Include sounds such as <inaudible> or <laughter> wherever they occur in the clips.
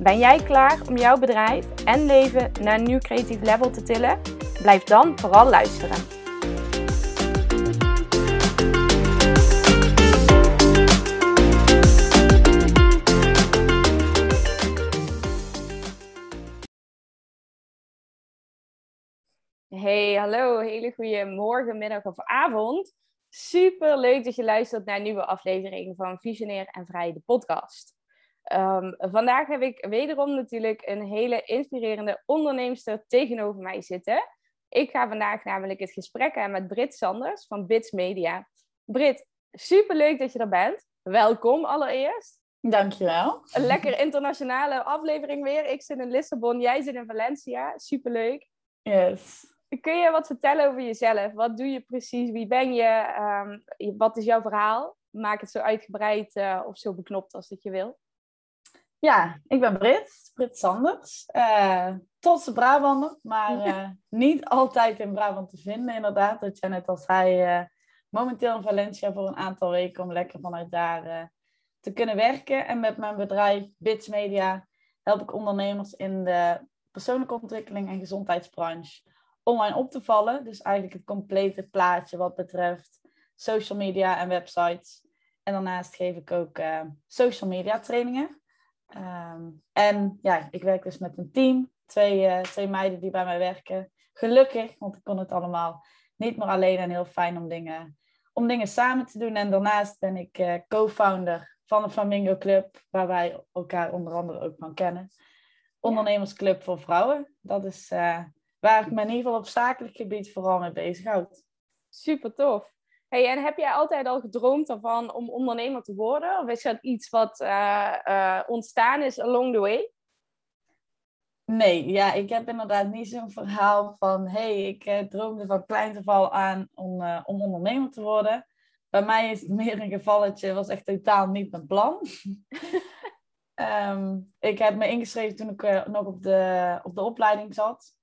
Ben jij klaar om jouw bedrijf en leven naar een nieuw creatief level te tillen? Blijf dan vooral luisteren. Hey, hallo, hele goede morgen, middag of avond. Super leuk dat je luistert naar een nieuwe aflevering van Visionair en Vrij, de podcast. Um, vandaag heb ik wederom natuurlijk een hele inspirerende onderneemster tegenover mij zitten. Ik ga vandaag namelijk het gesprek aan met Brit Sanders van Bits Media. Brit, super leuk dat je er bent. Welkom allereerst. Dankjewel. Een lekker internationale aflevering weer. Ik zit in Lissabon, jij zit in Valencia. Superleuk. Yes. Kun je wat vertellen over jezelf? Wat doe je precies? Wie ben je? Um, wat is jouw verhaal? Maak het zo uitgebreid uh, of zo beknopt als dat je wil. Ja, ik ben Brit, Brit Sanders. Uh, Trotse Brabander, maar uh, niet altijd in Brabant te vinden inderdaad. Dat jij net al zei, uh, momenteel in Valencia voor een aantal weken om lekker vanuit daar te kunnen werken. En met mijn bedrijf Bits Media help ik ondernemers in de persoonlijke ontwikkeling en gezondheidsbranche online op te vallen. Dus eigenlijk het complete plaatje wat betreft social media en websites. En daarnaast geef ik ook social media trainingen. Um, en ja, ik werk dus met een team. Twee, uh, twee meiden die bij mij werken. Gelukkig, want ik kon het allemaal niet meer alleen en heel fijn om dingen, om dingen samen te doen. En daarnaast ben ik uh, co-founder van de Flamingo Club, waar wij elkaar onder andere ook van kennen. Ondernemersclub voor vrouwen. Dat is uh, waar ik me in ieder geval op zakelijk gebied vooral mee bezighoud. Super tof. Hey, en heb jij altijd al gedroomd ervan om ondernemer te worden? Of is dat iets wat uh, uh, ontstaan is along the way? Nee, ja, ik heb inderdaad niet zo'n verhaal van... hey, ik uh, droomde van klein geval aan om, om ondernemer te worden. Bij mij is het meer een gevalletje, was echt totaal niet mijn plan. um, <laughs> ik heb me ingeschreven toen ik nog op de, op de opleiding zat.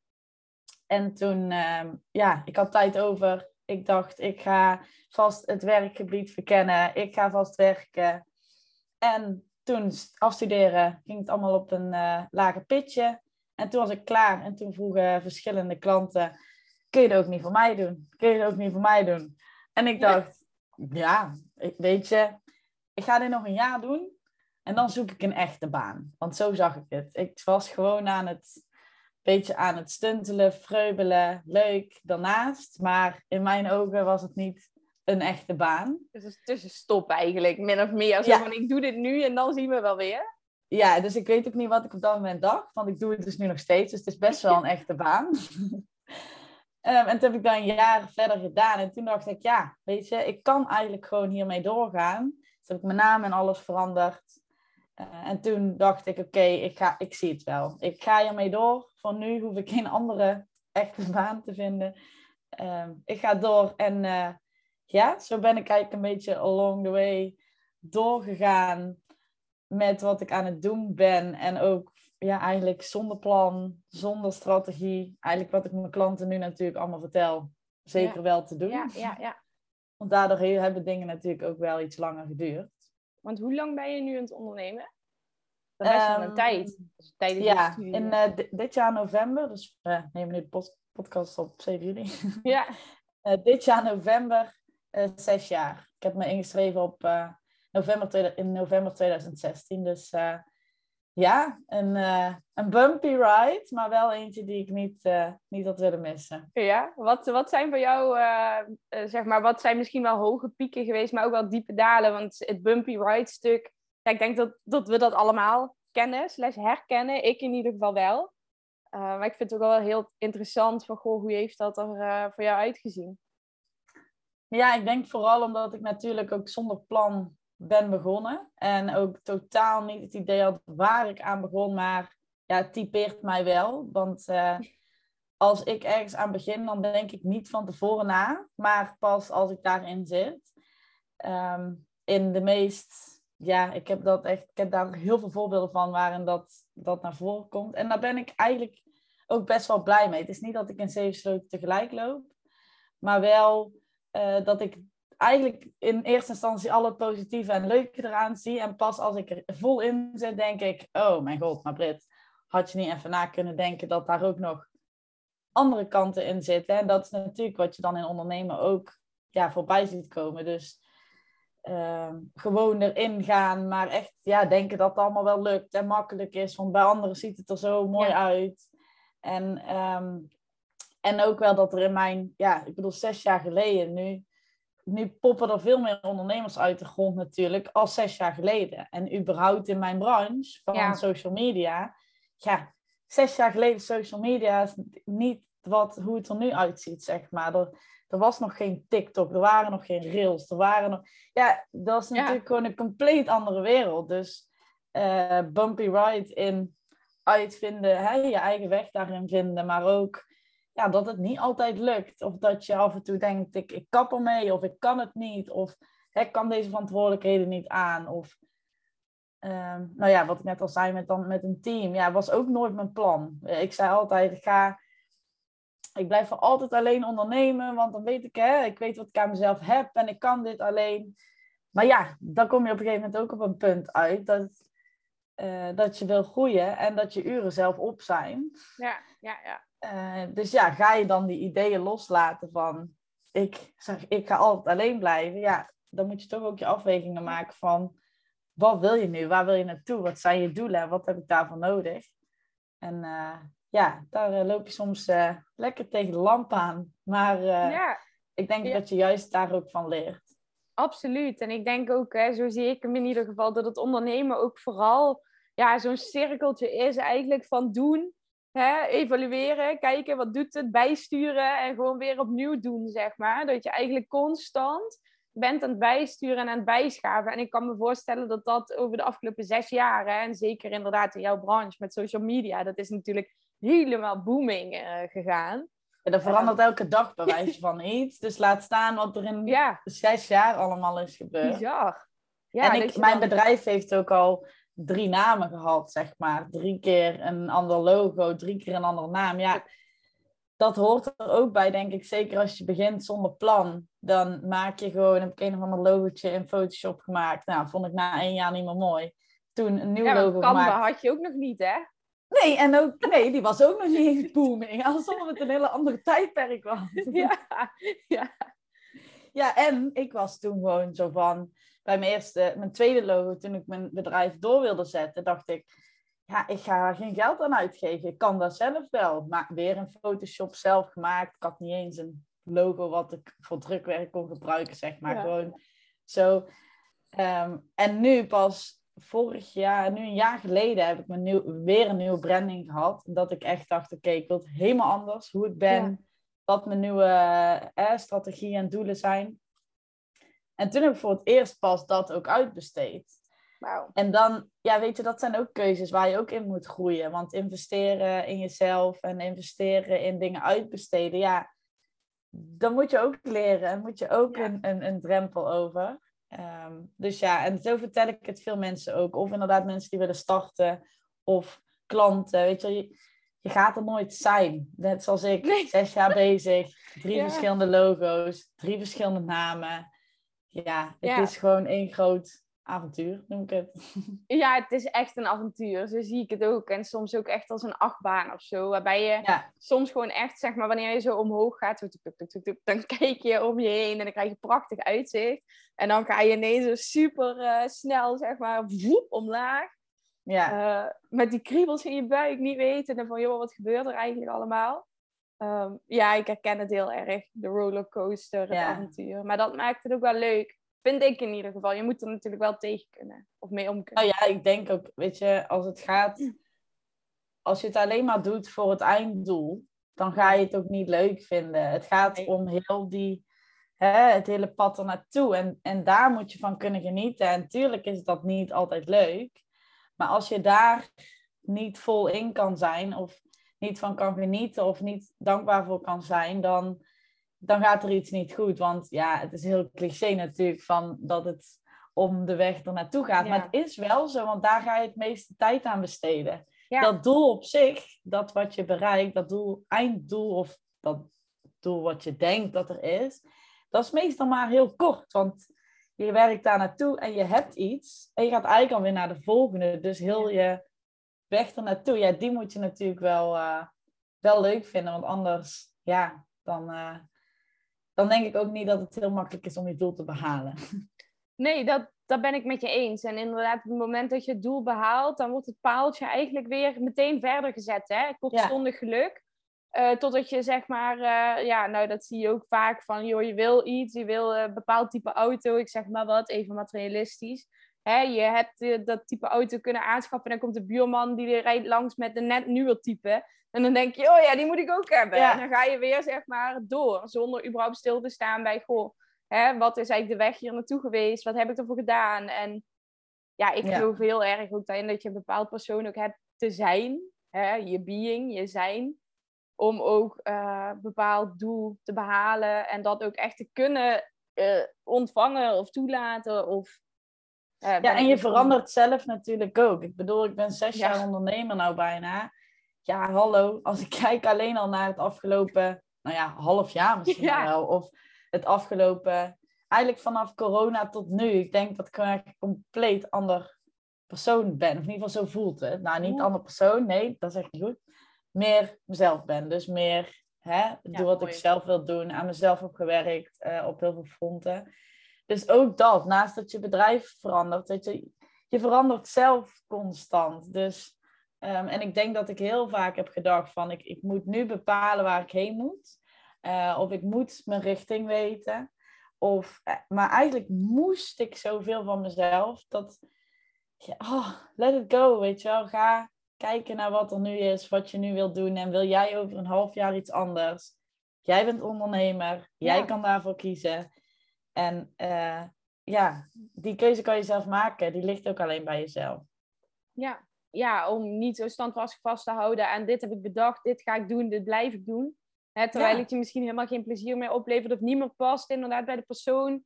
En toen, um, ja, ik had tijd over ik dacht, ik ga vast het werkgebied verkennen. Ik ga vast werken. En toen afstuderen ging het allemaal op een uh, lage pitje. En toen was ik klaar. En toen vroegen verschillende klanten, kun je dat ook niet voor mij doen? Kun je dat ook niet voor mij doen? En ik dacht, ja, ja weet je, ik ga dit nog een jaar doen. En dan zoek ik een echte baan. Want zo zag ik het. Ik was gewoon aan het beetje aan het stuntelen, vreubelen, leuk daarnaast. Maar in mijn ogen was het niet een echte baan. Dus het is tussenstop eigenlijk, min of meer. Zo ja. van, ik doe dit nu en dan zien we wel weer. Ja, dus ik weet ook niet wat ik op dat moment dacht. Want ik doe het dus nu nog steeds. Dus het is best wel een <laughs> echte baan. um, <laughs> en toen heb ik dan een jaar verder gedaan. En toen dacht ik, ja, weet je, ik kan eigenlijk gewoon hiermee doorgaan. Dus heb ik mijn naam en alles veranderd. Uh, en toen dacht ik, oké, okay, ik ik, ik zie het wel. Ik ga hiermee door. Van nu hoef ik geen andere echte <laughs> baan te vinden. Uh, ik ga door. En uh, ja, zo ben ik eigenlijk een beetje along the way doorgegaan met wat ik aan het doen ben. En ook ja, eigenlijk zonder plan, zonder strategie. Eigenlijk wat ik mijn klanten nu natuurlijk allemaal vertel, zeker ja. wel te doen. Ja, ja, ja. Want daardoor hebben dingen natuurlijk ook wel iets langer geduurd. Want hoe lang ben je nu aan het ondernemen? Dat is best wel een Um, tijd. Dus tijdens Ja, je in eh, di- dit jaar november, dus we nemen nu de podcast op 7 juli. Ja, <laughs> Eh, dit jaar november, eh, zes jaar. Ik heb me ingeschreven op november, in november 2016. Dus ja, een, eh, een bumpy ride, maar wel eentje die ik niet, eh, niet had willen missen. ja. Wat, wat zijn voor jou, eh, zeg maar, wat zijn misschien wel hoge pieken geweest, maar ook wel diepe dalen? Want het bumpy ride stuk, ja, ik denk dat, dat we dat allemaal kennen, slash herkennen. Ik in ieder geval wel. Maar ik vind het ook wel heel interessant van, goh, hoe heeft dat er voor jou uitgezien? Ja, ik denk vooral omdat ik natuurlijk ook zonder plan ben begonnen. En ook totaal niet het idee had waar ik aan begon, maar ja, typeert mij wel. Want eh, als ik ergens aan begin, dan denk ik niet van tevoren na, maar pas als ik daarin zit. Ehm, in de meest, ja, ik heb, dat echt, ik heb daar heel veel voorbeelden van waarin dat, dat naar voren komt. En daar ben ik eigenlijk ook best wel blij mee. Het is niet dat ik in zeven sloten tegelijk loop, maar wel uh, dat ik eigenlijk in eerste instantie alle positieve en leuke eraan zie. En pas als ik er vol in zit, denk ik, oh mijn god, maar Brit, had je niet even na kunnen denken dat daar ook nog andere kanten in zitten. En dat is natuurlijk wat je dan in ondernemen ook ja, voorbij ziet komen. Dus uh, gewoon erin gaan, maar echt ja, denken dat het allemaal wel lukt en makkelijk is. Want bij anderen ziet het er zo mooi uit. En, um, en ook wel dat er in mijn, ja, ik bedoel, zes jaar geleden nu, nu poppen er veel meer ondernemers uit de grond natuurlijk als zes jaar geleden. En überhaupt in mijn branche van social media, ja, zes jaar geleden social media is niet wat, hoe het er nu uitziet, zeg maar. Er, er was nog geen TikTok, er waren nog geen Reels, er waren nog... Ja, dat is natuurlijk gewoon een compleet andere wereld. Dus uh, bumpy ride in uitvinden, hè, je eigen weg daarin vinden, maar ook ja, dat het niet altijd lukt. Of dat je af en toe denkt, ik, ik kap ermee, of ik kan het niet, of ik kan deze verantwoordelijkheden niet aan. Of, uh, nou ja, wat ik net al zei met, dan, met een team, ja, was ook nooit mijn plan. Ik zei altijd, ik ga... Ik blijf voor altijd alleen ondernemen, want dan weet ik, hè, ik weet wat ik aan mezelf heb en ik kan dit alleen. Maar ja, dan kom je op een gegeven moment ook op een punt uit dat, uh, dat je wil groeien en dat je uren zelf op zijn. Ja, ja, ja. Uh, dus ja, ga je dan die ideeën loslaten van ik, zeg, ik ga altijd alleen blijven. Ja, dan moet je toch ook je afwegingen maken van wat wil je nu? Waar wil je naartoe? Wat zijn je doelen? Wat heb ik daarvoor nodig? En uh, ja, daar loop je soms lekker tegen de lamp aan. Maar ja. ik denk ja. dat je juist daar ook van leert. Absoluut. En ik denk ook, hè, zo zie ik hem in ieder geval, dat het ondernemen ook vooral ja, zo'n cirkeltje is eigenlijk van doen, hè, evalueren, kijken wat doet het, bijsturen en gewoon weer opnieuw doen, zeg maar. Dat je eigenlijk constant bent aan het bijsturen en aan het bijschaven. En ik kan me voorstellen dat dat over de afgelopen zes jaar, hè, en zeker inderdaad in jouw branche met social media, dat is natuurlijk helemaal booming uh, gegaan. Ja, dat verandert elke dag bij <laughs> wijze van iets. Dus laat staan wat er in ja. zes jaar allemaal is gebeurd. Bizar. Ja, en ik, mijn bedrijf heeft ook al drie namen gehad, zeg maar. Drie keer een ander logo, drie keer een andere naam. Ja, dat hoort er ook bij, denk ik. Zeker als je begint zonder plan. Dan maak je gewoon, heb ik een of ander logootje in Photoshop gemaakt. Nou, vond ik na één jaar niet meer mooi. Toen een nieuw ja, logo Canva gemaakt. had je ook nog niet, hè? Nee, en ook, nee, die was ook nog niet eens <laughs> booming. Alsof het een hele andere tijdperk was. <laughs> Ja, ja. Ja, en ik was toen gewoon zo van bij mijn eerste, mijn tweede logo, toen ik mijn bedrijf door wilde zetten, dacht ik, ja, ik ga daar geen geld aan uitgeven. Ik kan dat zelf wel. Maar weer een Photoshop zelf gemaakt. Ik had niet eens een logo wat ik voor drukwerk kon gebruiken, zeg maar. Gewoon zo. Ehm, en nu pas vorig jaar, nu een jaar geleden, heb ik mijn nieuw, weer een nieuwe branding gehad. Dat ik echt dacht, oké, ik wil het helemaal anders. Hoe ik ben, wat mijn nieuwe eh, strategieën en doelen zijn. En toen heb ik voor het eerst pas dat ook uitbesteed. Wow. En dan, ja, weet je, dat zijn ook keuzes waar je ook in moet groeien. Want investeren in jezelf en investeren in dingen uitbesteden, ja, dan moet je ook leren en moet je ook een, een, een, drempel over. Ehm, dus ja, en zo vertel ik het veel mensen ook. Of inderdaad mensen die willen starten, of klanten. Weet je, je, je gaat er nooit zijn. Net zoals ik, zes jaar bezig, drie <laughs> verschillende logo's, drie verschillende namen ja, het is gewoon één groot avontuur, noem ik het. <laughs> Ja, het is echt een avontuur. Zo zie ik het ook. En soms ook echt als een achtbaan of zo. Waarbij je soms gewoon echt, zeg maar, wanneer je zo omhoog gaat, dan <laughs> kijk je om je heen en dan krijg je prachtig uitzicht. En dan ga je ineens zo super uh, snel, zeg maar, woep, omlaag. Ja. Uh, met die kriebels in je buik, niet weten. En van, joh, wat gebeurt er eigenlijk allemaal? Ehm, ja, ik herken het heel erg. De rollercoaster, het avontuur. Maar dat maakt het ook wel leuk. Vind ik in ieder geval. Je moet er natuurlijk wel tegen kunnen. Of mee om kunnen. Oh ja, ik denk ook, weet je, als het gaat... Als je het alleen maar doet voor het einddoel, dan ga je het ook niet leuk vinden. Het gaat om heel die... Hè, het hele pad er naartoe. En, en daar moet je van kunnen genieten. En natuurlijk is dat niet altijd leuk. Maar als je daar niet vol in kan zijn of niet van kan genieten of niet dankbaar voor kan zijn, dan, dan gaat er iets niet goed. Want ja, het is heel cliché natuurlijk van dat het om de weg er naartoe gaat. Maar het is wel zo, want daar ga je het meeste tijd aan besteden. Dat doel op zich, dat wat je bereikt, dat doel, einddoel of dat doel wat je denkt dat er is, dat is meestal maar heel kort. Want je werkt daar naartoe en je hebt iets en je gaat eigenlijk alweer naar de volgende. Dus heel je weg er naartoe, ja, die moet je natuurlijk wel, uh, wel leuk vinden. Want anders, ja, dan, uh, dan denk ik ook niet dat het heel makkelijk is om je doel te behalen. <laughs> Nee, dat, dat ben ik met je eens. En inderdaad, op het moment dat je het doel behaalt, dan wordt het paaltje eigenlijk weer meteen verder gezet. Hè? Kortstondig ja. geluk. Uh, totdat je zeg maar, uh, ja, nou dat zie je ook vaak van, joh, je wil iets, je wil een bepaald type auto, ik zeg maar wat, even materialistisch. Hè, je hebt uh, dat type auto kunnen aanschaffen en dan komt de buurman die rijdt langs met een net nieuwe type. En dan denk je, oh ja, die moet ik ook hebben. Ja. En dan ga je weer zeg maar door, zonder überhaupt stil te staan bij, goh, hè, wat is eigenlijk de weg hier naartoe geweest? Wat heb ik ervoor gedaan? En ja, ik geloof heel erg ook daarin dat je een bepaald persoon ook hebt te zijn. Hè, je being, je zijn. Om ook een uh, bepaald doel te behalen. En dat ook echt te kunnen uh, ontvangen of toelaten. Of, ja, en je verandert zelf natuurlijk ook. Ik bedoel, ik ben zes ja. jaar ondernemer nou bijna. Ja, hallo. Als ik <laughs> kijk alleen al naar het afgelopen, nou ja, half jaar misschien ja. wel. Of het afgelopen, eigenlijk vanaf corona tot nu, ik denk dat ik een compleet ander persoon ben. Of in ieder geval zo voelt het. Nou, niet ander persoon, nee, dat is echt niet goed. Meer mezelf ben. Dus meer hè, doe wat ik zelf wil doen. Aan mezelf heb gewerkt uh, op heel veel fronten. Dus ook dat, naast dat je bedrijf verandert, dat je, je verandert zelf constant. Dus, um, en ik denk dat ik heel vaak heb gedacht van, ik, ik moet nu bepalen waar ik heen moet. Uh, of ik moet mijn richting weten. Of, eh, maar eigenlijk moest ik zoveel van mezelf dat, oh, let it go, weet je wel. Ga kijken naar wat er nu is, wat je nu wilt doen. En wil jij over een half jaar iets anders? Jij bent ondernemer, jij kan daarvoor kiezen. En uh, ja, die keuze kan je zelf maken. Die ligt ook alleen bij jezelf. Ja, ja om niet zo standvastig vast te houden. En dit heb ik bedacht, dit ga ik doen, dit blijf ik doen. Hè, terwijl ja. het je misschien helemaal geen plezier meer oplevert of niet meer past inderdaad bij de persoon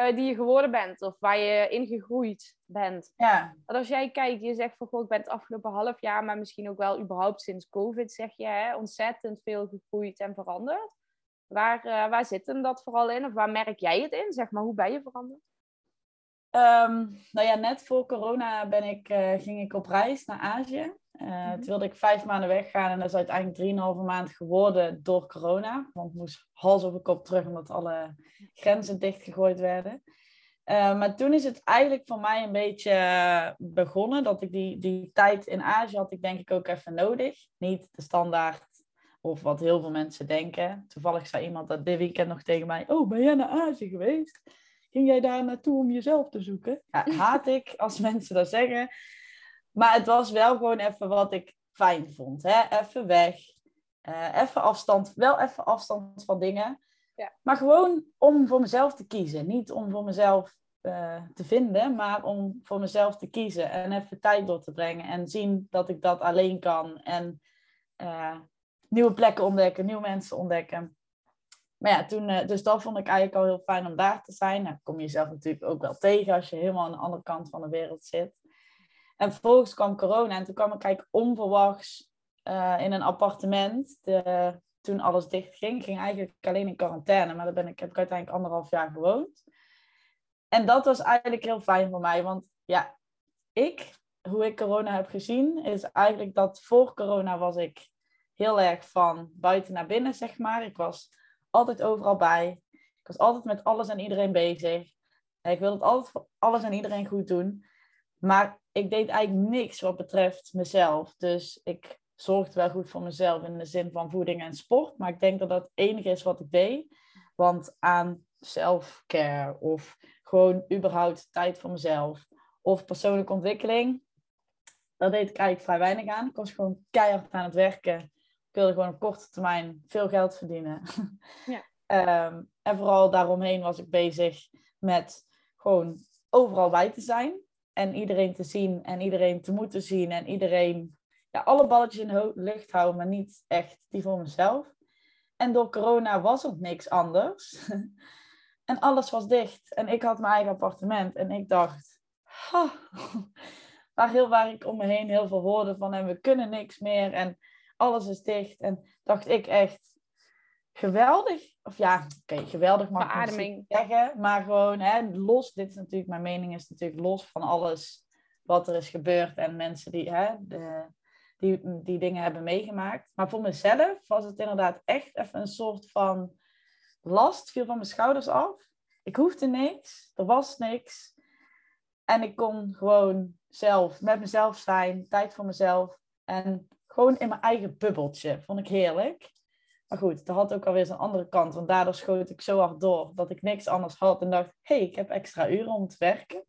uh, die je geworden bent of waar je in gegroeid bent. Ja. Want als jij kijkt, je zegt van goh, ik ben het afgelopen half jaar, maar misschien ook wel überhaupt sinds COVID, zeg je, hè, ontzettend veel gegroeid en veranderd. Waar, uh, waar zit hem dat vooral in? Of waar merk jij het in? Zeg maar, hoe ben je veranderd? Um, nou ja, net voor corona ben ik, uh, ging ik op reis naar Azië. Uh. Toen wilde ik vijf maanden weggaan en dat is uiteindelijk drieënhalve maand geworden door corona. Want ik moest hals over kop terug omdat alle grenzen dichtgegooid werden. Uh, maar toen is het eigenlijk voor mij een beetje begonnen dat ik die, die tijd in Azië had ik denk ik ook even nodig. Niet de standaard of wat heel veel mensen denken. Toevallig zei iemand dat dit weekend nog tegen mij, oh ben jij naar Azië geweest? Ging jij daar naartoe om jezelf te zoeken? Ja, haat ik als <laughs> mensen dat zeggen. Maar het was wel gewoon even wat ik fijn vond. Hè? Even weg. Uh, even afstand. Wel even afstand van dingen. Ja. Maar gewoon om voor mezelf te kiezen. Niet om voor mezelf uh, te vinden, maar om voor mezelf te kiezen. En even tijd door te brengen. En zien dat ik dat alleen kan. En uh, nieuwe plekken ontdekken, nieuwe mensen ontdekken. Maar ja, toen, dus dat vond ik eigenlijk al heel fijn om daar te zijn. Nou, kom je jezelf natuurlijk ook wel tegen als je helemaal aan de andere kant van de wereld zit. En vervolgens kwam corona en toen kwam ik eigenlijk onverwachts uh, in een appartement. De, toen alles dicht ging. Ging eigenlijk alleen in quarantaine, maar daar ben ik, heb ik uiteindelijk anderhalf jaar gewoond. En dat was eigenlijk heel fijn voor mij, want ja, ik, hoe ik corona heb gezien, is eigenlijk dat voor corona was ik heel erg van buiten naar binnen, zeg maar. Ik was altijd overal bij. Ik was altijd met alles en iedereen bezig. Ik wilde altijd voor alles en iedereen goed doen. Maar ik deed eigenlijk niks wat betreft mezelf. Dus ik zorgde wel goed voor mezelf in de zin van voeding en sport. Maar ik denk dat dat het enige is wat ik deed. Want aan self-care of gewoon überhaupt tijd voor mezelf of persoonlijke ontwikkeling, daar deed ik eigenlijk vrij weinig aan. Ik was gewoon keihard aan het werken. Ik wilde gewoon op korte termijn veel geld verdienen. Ja. um, <laughs> en vooral daaromheen was ik bezig met gewoon overal bij te zijn en iedereen te zien en iedereen te moeten zien en iedereen ja, alle balletjes in de lucht houden, maar niet echt die voor mezelf. En door corona was het niks anders. <laughs> en alles was dicht. En ik had mijn eigen appartement. En ik dacht, <laughs> waar, heel, waar ik om me heen heel veel hoorde van en we kunnen niks meer en alles is dicht. En dacht ik echt, geweldig. Of ja, oké, geweldig mag ik niet zeggen. Maar gewoon, hè, los, dit is natuurlijk, mijn mening is natuurlijk los van alles wat er is gebeurd en mensen die, hè, de, die, die dingen hebben meegemaakt. Maar voor mezelf was het inderdaad echt even een soort van last, viel van mijn schouders af. Ik hoefde niks, er was niks. En ik kon gewoon zelf, met mezelf zijn, tijd voor mezelf. En gewoon in mijn eigen bubbeltje. Vond ik heerlijk. Maar goed, dat had ook alweer zijn andere kant. Want daardoor schoot ik zo hard door dat ik niks anders had. En dacht, hé, hey, ik heb extra uren om te werken.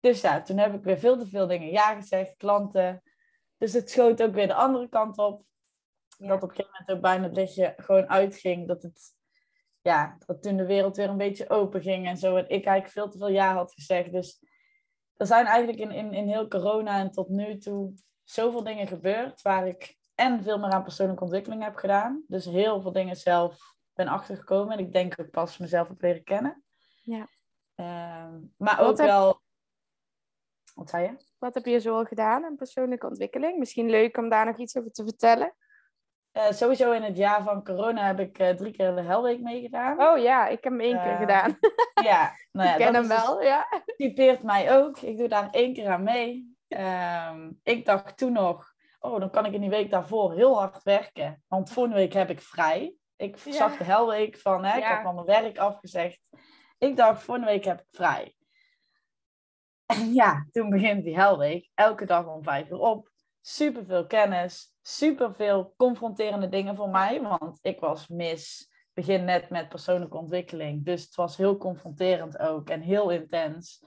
Dus ja, toen heb ik weer veel te veel dingen ja gezegd, klanten. Dus het schoot ook weer de andere kant op. Dat op een gegeven moment ook bijna het lichtje gewoon uitging. Dat het, ja, dat toen de wereld weer een beetje open ging en zo. En ik eigenlijk veel te veel ja had gezegd. Dus er zijn eigenlijk in, in, in heel corona en tot nu toe zoveel dingen gebeurd waar ik en veel meer aan persoonlijke ontwikkeling heb gedaan. Dus heel veel dingen zelf ben achtergekomen. En ik denk ook pas mezelf heb leren kennen. Ja. Ehm, maar ook wel... Wat zei je? Wat heb je zo al gedaan in persoonlijke ontwikkeling? Misschien leuk om daar nog iets over te vertellen. Uh, sowieso in het jaar van corona heb ik uh, drie keer de Helweek meegedaan. Oh ja, ik heb hem één keer ehm, gedaan. <laughs> Ja, nou ja, ik ken hem dus wel, ja. typeert mij ook. Ik doe daar één keer aan mee. Um, ik dacht toen nog, oh, dan kan ik in die week daarvoor heel hard werken. Want volgende week heb ik vrij. Ik zag de helweek van, hè, ik heb van mijn werk afgezegd. Ik dacht, volgende week heb ik vrij. En ja, toen begint die helweek. Elke dag om vijf uur op. Super veel kennis. Super veel confronterende dingen voor mij. Want ik was mis. Begin net met persoonlijke ontwikkeling. Dus het was heel confronterend ook. En heel intens.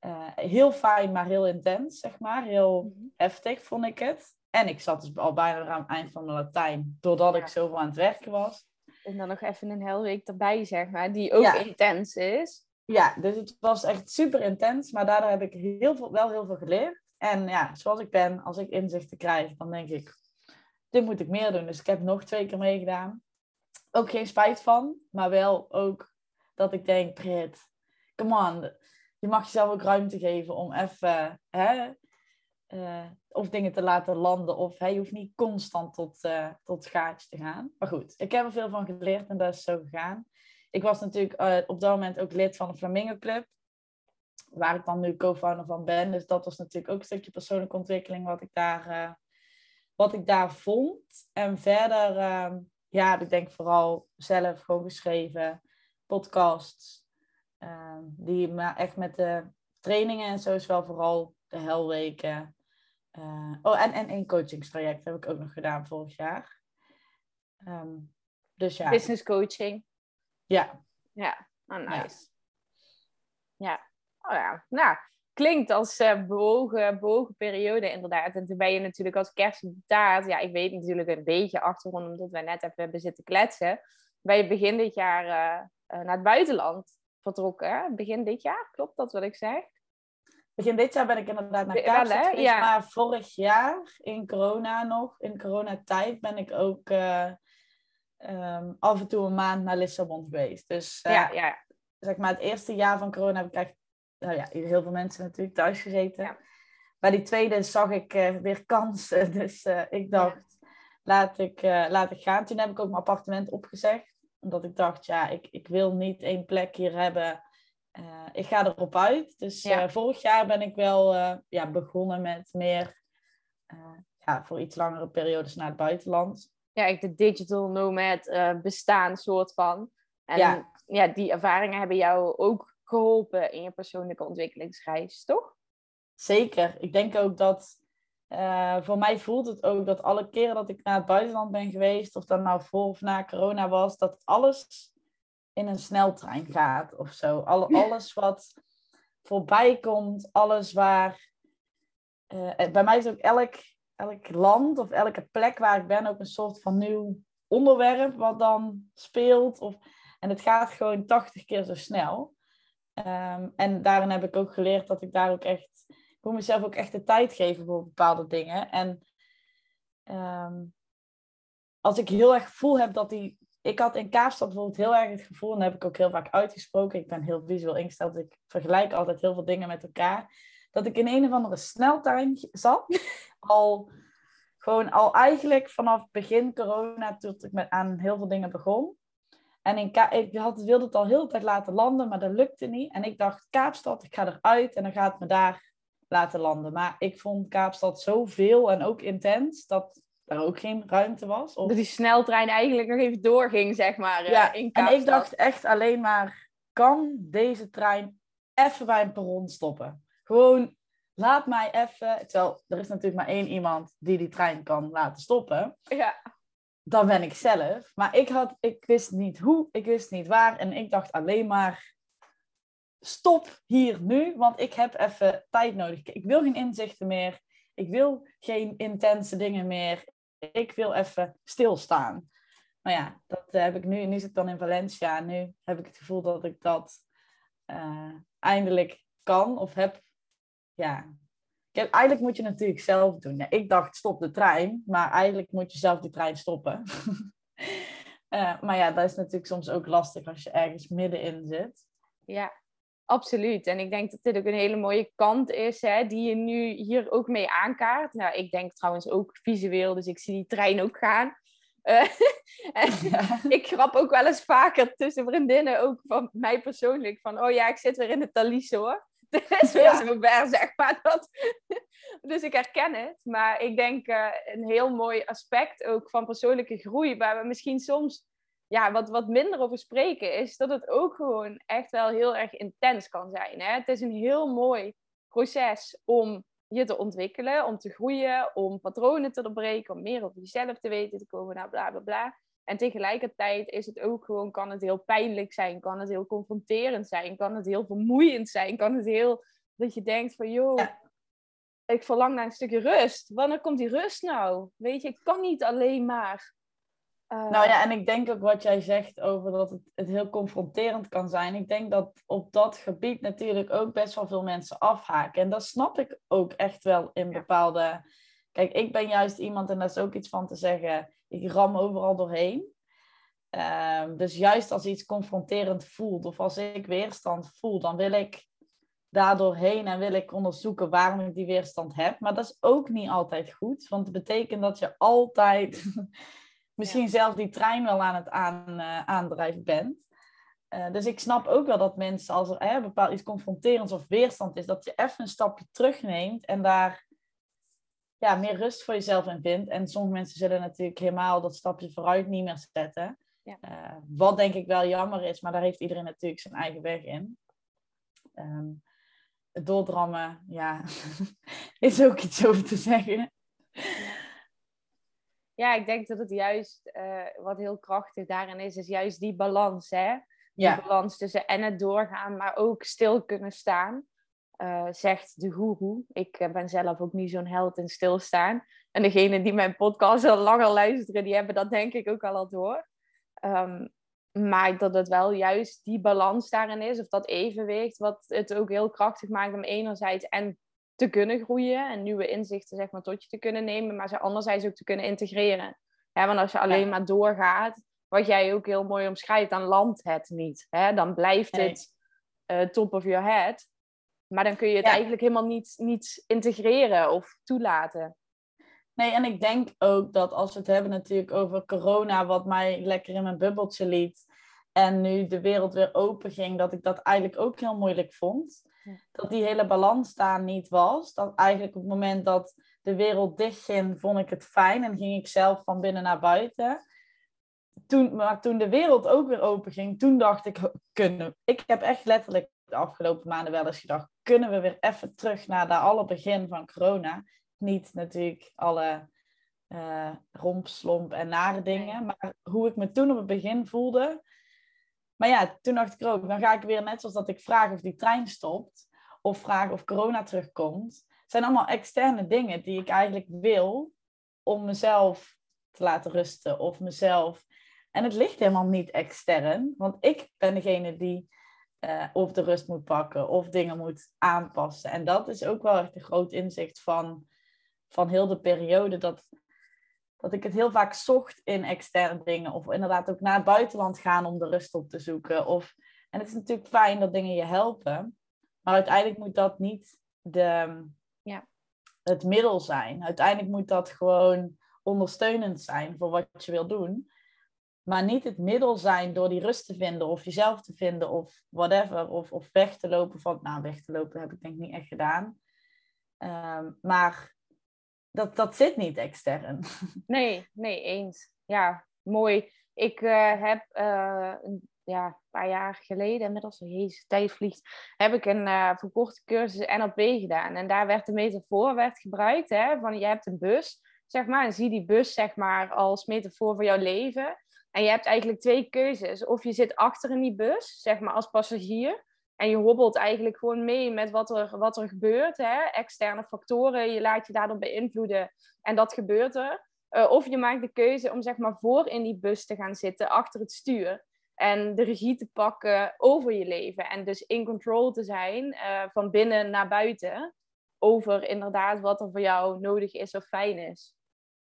Uh, heel fijn, maar heel intens, zeg maar. Heel mhm. heftig vond ik het. En ik zat dus al bijna aan het eind van mijn Latijn, doordat ik zoveel aan het werken was. En dan nog even een hele week erbij, zeg maar, die ook intens is. Ja, dus het was echt super intens, maar daardoor heb ik heel veel, wel heel veel geleerd. En ja, zoals ik ben, als ik inzichten krijg, dan denk ik, dit moet ik meer doen. Dus ik heb nog twee keer meegedaan. Ook geen spijt van, maar wel ook dat ik denk, Brit, come on, je mag jezelf ook ruimte geven om even hè, uh, of dingen te laten landen. Of hey, je hoeft niet constant tot, uh, tot gaatje te gaan. Maar goed, ik heb er veel van geleerd en dat is zo gegaan. Ik was natuurlijk uh, op dat moment ook lid van de Flamingo Club. Waar ik dan nu co-founder van ben. Dus dat was natuurlijk ook een stukje persoonlijke ontwikkeling wat ik daar, wat ik daar vond. En verder, ehm, ja, ik denk vooral zelf gewoon geschreven. Podcasts. Ehm, die maar echt met de trainingen en zo is wel vooral de helweken uh, oh, en, en een coachingstraject heb ik ook nog gedaan vorig jaar. Um, dus ja. Business coaching. Ja. Ja, oh, nice. Ja. ja. Oh ja, nou, klinkt als uh, bewogen, bewogen periode inderdaad. En toen ben je natuurlijk als taart. ja, ik weet natuurlijk een beetje achtergrond, omdat wij net even hebben zitten kletsen. Ben je begin dit jaar uh, naar het buitenland vertrokken, begin dit jaar, klopt dat wat ik zeg? Begin dit jaar ben ik inderdaad naar Kaapstad geweest. Ja. Maar vorig jaar, in corona nog, in coronatijd, ben ik ook uh, um, af en toe een maand naar Lissabon geweest. Dus uh, ja, ja. zeg maar het eerste jaar van corona heb ik echt, nou ja, heel veel mensen natuurlijk thuis gezeten. Ja. Bij die tweede zag ik uh, weer kansen. <laughs> Dus ik dacht, laat, ik, laat ik gaan. Toen heb ik ook mijn appartement opgezegd. Omdat ik dacht, ja, ik, ik wil niet één plek hier hebben uh, ik ga erop uit. Dus uh, vorig jaar ben ik wel uh, ja, begonnen met meer ja, voor iets langere periodes naar het buitenland. Ja, ik de digital nomad bestaan soort van. En ja. ja, die ervaringen hebben jou ook geholpen in je persoonlijke ontwikkelingsreis, toch? Zeker. Ik denk ook dat voor mij voelt het ook dat alle keren dat ik naar het buitenland ben geweest, of dat nou voor of na corona was, dat alles in een sneltrein gaat of zo. Alle, <laughs> alles wat voorbij komt, alles waar. Uh, bij mij is ook elk, elk land of elke plek waar ik ben ook een soort van nieuw onderwerp wat dan speelt. Of, en het gaat gewoon 80 keer zo snel. Um, en daarin heb ik ook geleerd dat ik daar ook echt ik moet mezelf ook echt de tijd geven voor bepaalde dingen. En ehm, als ik heel erg gevoel heb dat die... Ik had in Kaapstad bijvoorbeeld heel erg het gevoel, en dat heb ik ook heel vaak uitgesproken. Ik ben heel visueel ingesteld, dus ik vergelijk altijd heel veel dingen met elkaar. Dat ik in een of andere sneltuin zat. <laughs> al gewoon al eigenlijk vanaf begin corona, tot ik met, aan heel veel dingen begon. En in ik had, wilde het al heel de tijd laten landen, maar dat lukte niet. En ik dacht, Kaapstad, ik ga eruit en dan gaat me daar laten landen. Maar ik vond Kaapstad zoveel en ook intens, dat er ook geen ruimte was. Of... Dat die sneltrein eigenlijk nog even doorging, zeg maar, eh, ja, in en ik dacht echt alleen maar, kan deze trein even bij een perron stoppen? Gewoon laat mij even. Terwijl er is natuurlijk maar één iemand die die trein kan laten stoppen. Ja. Dan ben ik zelf. Maar ik, had, ik wist niet hoe, ik wist niet waar. En ik dacht alleen maar: stop hier nu, want ik heb even tijd nodig. Ik wil geen inzichten meer. Ik wil geen intense dingen meer. Ik wil even stilstaan. Maar ja, dat heb ik nu. Nu zit ik dan in Valencia. Nu heb ik het gevoel dat ik dat uh, eindelijk kan of heb ja. eigenlijk moet je natuurlijk zelf doen. Ik dacht stop de trein, maar eigenlijk moet je zelf die trein stoppen. uh, <laughs> maar ja, dat is natuurlijk soms ook lastig als je ergens middenin zit. Ja, absoluut. En ik denk dat dit ook een hele mooie kant is, hè, die je nu hier ook mee aankaart. Nou, ik denk trouwens ook visueel, dus ik zie die trein ook gaan. <laughs> Uh, Ik grap ook wel eens vaker tussen vriendinnen, ook van mij persoonlijk, van oh ja, ik zit weer in de Thalys hoor. <laughs> Het is weer ja. zeg maar. Dat. <laughs> Dus ik herken het. Maar ik denk uh, een heel mooi aspect ook van persoonlijke groei, waar we misschien soms ja, wat, wat minder over spreken, is dat het ook gewoon echt wel heel erg intens kan zijn. Hè? Het is een heel mooi proces om je te ontwikkelen, om te groeien, om patronen te doorbreken, om meer over jezelf te weten te komen, nou bla bla bla. En tegelijkertijd is het ook gewoon, kan het heel pijnlijk zijn, kan het heel confronterend zijn, kan het heel vermoeiend zijn, kan het heel, dat je denkt van joh, ik verlang naar een stukje rust. Wanneer komt die rust nou? Weet je, ik kan niet alleen maar. Uh... Nou ja, en ik denk ook wat jij zegt over dat het, het heel confronterend kan zijn. Ik denk dat op dat gebied natuurlijk ook best wel veel mensen afhaken. En dat snap ik ook echt wel in bepaalde. Kijk, ik ben juist iemand, en daar is ook iets van te zeggen ik ram overal doorheen. Ehm, dus juist als iets confronterend voelt of als ik weerstand voel, dan wil ik daar doorheen en wil ik onderzoeken waarom ik die weerstand heb. Maar dat is ook niet altijd goed, want het betekent dat je altijd misschien zelf die trein wel aan het aan, uh, aandrijven bent. Uh, dus ik snap ook wel dat mensen, als er bepaald iets confronterends of weerstand is, dat je even een stapje terugneemt en daar ja, meer rust voor jezelf in vindt. En sommige mensen zullen natuurlijk helemaal dat stapje vooruit niet meer zetten. Ja. Uh, wat denk ik wel jammer is, maar daar heeft iedereen natuurlijk zijn eigen weg in. Um, het doordrammen, ja, <laughs> is ook iets over te zeggen. Ja, ik denk dat het juist uh, wat heel krachtig daarin is, is juist die balans. Hè? Die ja. balans tussen en het doorgaan, maar ook stil kunnen staan. Uh, zegt de goeroe. Ik eh, ben zelf ook niet zo'n held in stilstaan. En degenen die mijn podcast al langer luisteren, die hebben dat denk ik ook al al door. Um, maar dat het wel juist die balans daarin is, of dat evenwicht, wat het ook heel krachtig maakt om enerzijds en te kunnen groeien en nieuwe inzichten zeg maar, tot je te kunnen nemen, maar ze anderzijds ook te kunnen integreren. Ja, want als je alleen maar doorgaat, wat jij ook heel mooi omschrijft, dan landt het niet. Hè? Dan blijft het uh, top of your head. Maar dan kun je het eigenlijk helemaal niet, niet integreren of toelaten. Nee, en ik denk ook dat als we het hebben natuurlijk over corona, wat mij lekker in mijn bubbeltje liet, en nu de wereld weer open ging, dat ik dat eigenlijk ook heel moeilijk vond. Dat die hele balans daar niet was. Dat eigenlijk op het moment dat de wereld dicht ging, vond ik het fijn en ging ik zelf van binnen naar buiten. Toen, maar toen de wereld ook weer open ging, toen dacht ik, kunnen. Ik heb echt letterlijk de afgelopen maanden wel eens gedacht, kunnen we weer even terug naar de alle begin van corona? Niet natuurlijk alle uh, romp, slomp en nare dingen, maar hoe ik me toen op het begin voelde. Maar ja, toen dacht ik ook, dan ga ik weer net zoals dat ik vraag of die trein stopt, of vraag of corona terugkomt. Het zijn allemaal externe dingen die ik eigenlijk wil om mezelf te laten rusten of mezelf. En het ligt helemaal niet extern, want ik ben degene die uh, of de rust moet pakken of dingen moet aanpassen. En dat is ook wel echt een groot inzicht van, van heel de periode. Dat, dat ik het heel vaak zocht in externe dingen. Of inderdaad ook naar het buitenland gaan om de rust op te zoeken. Of, en het is natuurlijk fijn dat dingen je helpen. Maar uiteindelijk moet dat niet de, ja. het middel zijn. Uiteindelijk moet dat gewoon ondersteunend zijn voor wat je wil doen. Maar niet het middel zijn door die rust te vinden of jezelf te vinden of whatever. Of, of weg te lopen van, nou weg te lopen heb ik denk ik niet echt gedaan. Ehm, maar dat, dat zit niet extern. <laughs> Nee, nee, eens. Ja, mooi. Ik uh, heb uh, een ja, een paar jaar geleden, inmiddels, jezus, tijd vliegt, heb ik een uh, verkorte cursus NLP gedaan. En daar werd de metafoor werd gebruikt, hè, van je hebt een bus, zeg maar, en zie die bus, zeg maar, als metafoor voor jouw leven. En je hebt eigenlijk twee keuzes. Of je zit achter in die bus, zeg maar, als passagier. En je hobbelt eigenlijk gewoon mee met wat er, wat er gebeurt. Hè? Externe factoren, je laat je daardoor beïnvloeden. En dat gebeurt er. Uh, of je maakt de keuze om zeg maar voor in die bus te gaan zitten, achter het stuur. En de regie te pakken over je leven. En dus in control te zijn uh, van binnen naar buiten. Over inderdaad wat er voor jou nodig is of fijn is.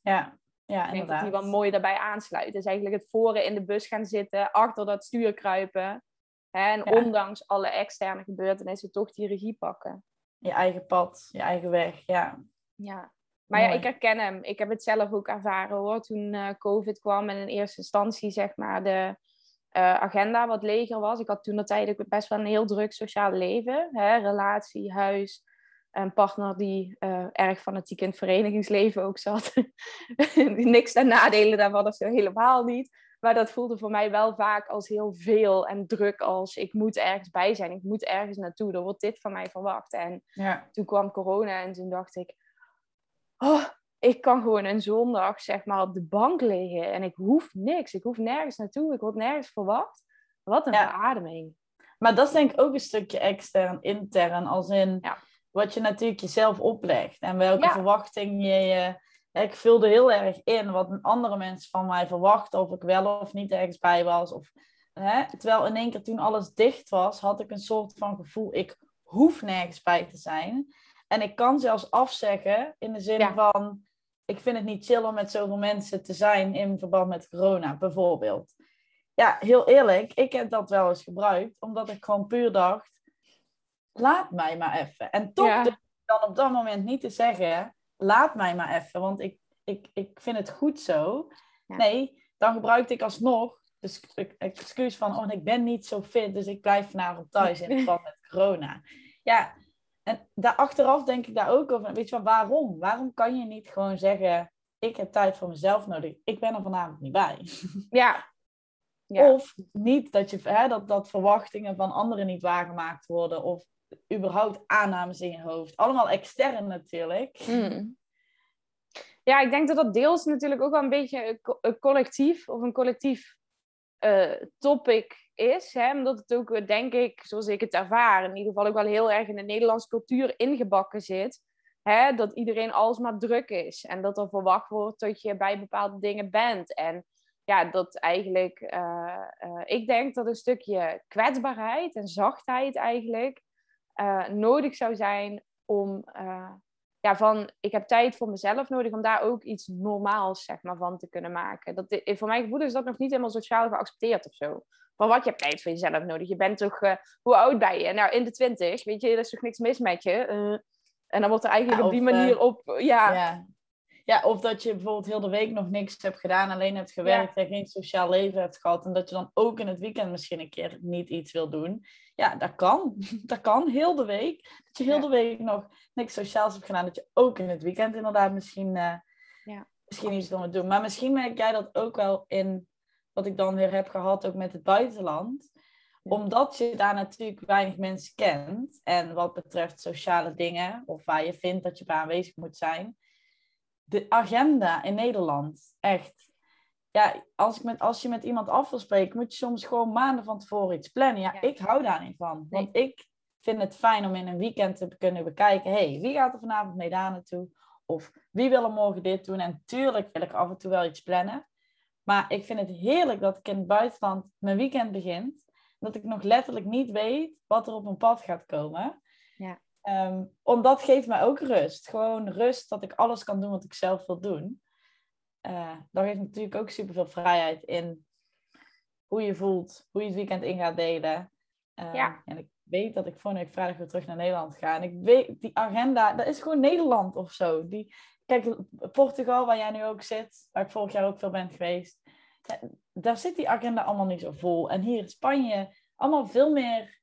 Ja, ja ik denk dat die wel mooi daarbij aansluit. Dus eigenlijk het voren in de bus gaan zitten, achter dat stuur kruipen. Hè, en ondanks alle externe gebeurtenissen toch die regie pakken. Je eigen pad, je eigen weg, ja. Ja, maar ja, ik herken hem. Ik heb het zelf ook ervaren hoor. Toen uh, COVID kwam en in eerste instantie zeg maar de uh, agenda wat leger was. Ik had toen dat tijdelijk best wel een heel druk sociaal leven. Hè? Relatie, huis, een partner die uh, erg fanatiek in het verenigingsleven ook zat. <laughs> Niks aan nadelen daarvan of zo, helemaal niet. Maar dat voelde voor mij wel vaak als heel veel en druk als ik moet ergens bij zijn. Ik moet ergens naartoe. Er wordt dit van mij verwacht. En ja. toen kwam corona en toen dacht ik... Oh, ik kan gewoon een zondag zeg maar op de bank liggen en ik hoef niks. Ik hoef nergens naartoe. Ik word nergens verwacht. Wat een ja. verademing. Maar dat is denk ik ook een stukje extern, intern. Als in ja. wat je natuurlijk jezelf oplegt. En welke verwachting je... je ik vulde heel erg in wat andere mensen van mij verwachten. Of ik wel of niet ergens bij was. Of, hè? Terwijl in één keer toen alles dicht was, had ik een soort van gevoel... Ik hoef nergens bij te zijn. En ik kan zelfs afzeggen in de zin Ja. van... Ik vind het niet chill om met zoveel mensen te zijn in verband met corona, bijvoorbeeld. Ja, heel eerlijk, ik heb dat wel eens gebruikt, omdat ik gewoon puur dacht, laat mij maar even. En toch Ja. dan op dat moment niet te zeggen, laat mij maar even, want ik, ik, ik vind het goed zo. Ja. Nee, dan gebruikte ik alsnog de sc- excuus van, oh, ik ben niet zo fit, dus ik blijf vanavond <laughs> thuis in verband met corona. Ja, en daar achteraf denk ik daar ook over. Weet je wel, waarom? Waarom kan je niet gewoon zeggen, ik heb tijd voor mezelf nodig. Ik ben er vanavond niet bij. <laughs> Ja. ja. Of niet dat, je, hè, dat, dat verwachtingen van anderen niet waargemaakt worden. Of überhaupt aannames in je hoofd. Allemaal extern natuurlijk. Hmm. Ja, ik denk dat dat deels natuurlijk ook wel een beetje een co- een collectief of een collectief eh, topic is. Hè? Omdat het ook, eh, denk ik, zoals ik het ervaar, in ieder geval ook wel heel erg in de Nederlandse cultuur ingebakken zit. Hè? Dat iedereen alsmaar druk is. En dat er verwacht wordt dat je bij bepaalde dingen bent. En ja, dat eigenlijk, eh, ik denk dat een stukje kwetsbaarheid en zachtheid eigenlijk eh, nodig zou zijn om eh, ja, van ik heb tijd voor mezelf nodig om daar ook iets normaals zeg maar, van te kunnen maken. Dat, i- voor mijn gevoel is dat nog niet helemaal sociaal geaccepteerd of zo. Van wat je hebt tijd voor jezelf nodig. Je bent toch, eh, hoe oud ben je? Nou, in de twintig, weet je, er is toch niks mis met je? Eh, en dan wordt er eigenlijk Ja, op die eh, manier op, ja, Ja. Ja, of dat je bijvoorbeeld heel de week nog niks hebt gedaan, alleen hebt gewerkt en geen sociaal leven hebt gehad. En dat je dan ook in het weekend misschien een keer niet iets wil doen. Ja, dat kan. <laughs> Dat kan, heel de week. Dat je heel Ja. de week nog niks sociaals hebt gedaan. Dat je ook in het weekend inderdaad misschien, eh, Ja, misschien iets wil doen. Maar misschien merk jij dat ook wel in wat ik dan weer heb gehad, ook met het buitenland. Omdat je daar natuurlijk weinig mensen kent. En wat betreft sociale dingen, of waar je vindt dat je bij aanwezig moet zijn. De agenda in Nederland, echt. Ja, als, ik met, als je met iemand af wil spreken, moet je soms gewoon maanden van tevoren iets plannen. Ja, Ja. ik hou daar niet van. Want ik vind het fijn om in een weekend te kunnen bekijken. hey, wie gaat er vanavond mee daar naartoe? Of wie wil er morgen dit doen? En tuurlijk wil ik af en toe wel iets plannen. Maar ik vind het heerlijk dat ik in het buitenland mijn weekend begint. dat ik nog letterlijk niet weet wat er op mijn pad gaat komen. Ja. Um, omdat geeft mij ook rust. Gewoon rust dat ik alles kan doen wat ik zelf wil doen. Uh, dat geeft natuurlijk ook superveel vrijheid in hoe je voelt, hoe je het weekend in gaat delen. Uh, ja. En ik weet dat ik volgende week vrijdag weer terug naar Nederland ga. En ik weet, die agenda, dat is gewoon Nederland of zo. Die, kijk, Portugal, waar jij nu ook zit, waar ik vorig jaar ook veel ben geweest. Daar zit die agenda allemaal niet zo vol. En hier in Spanje, allemaal veel meer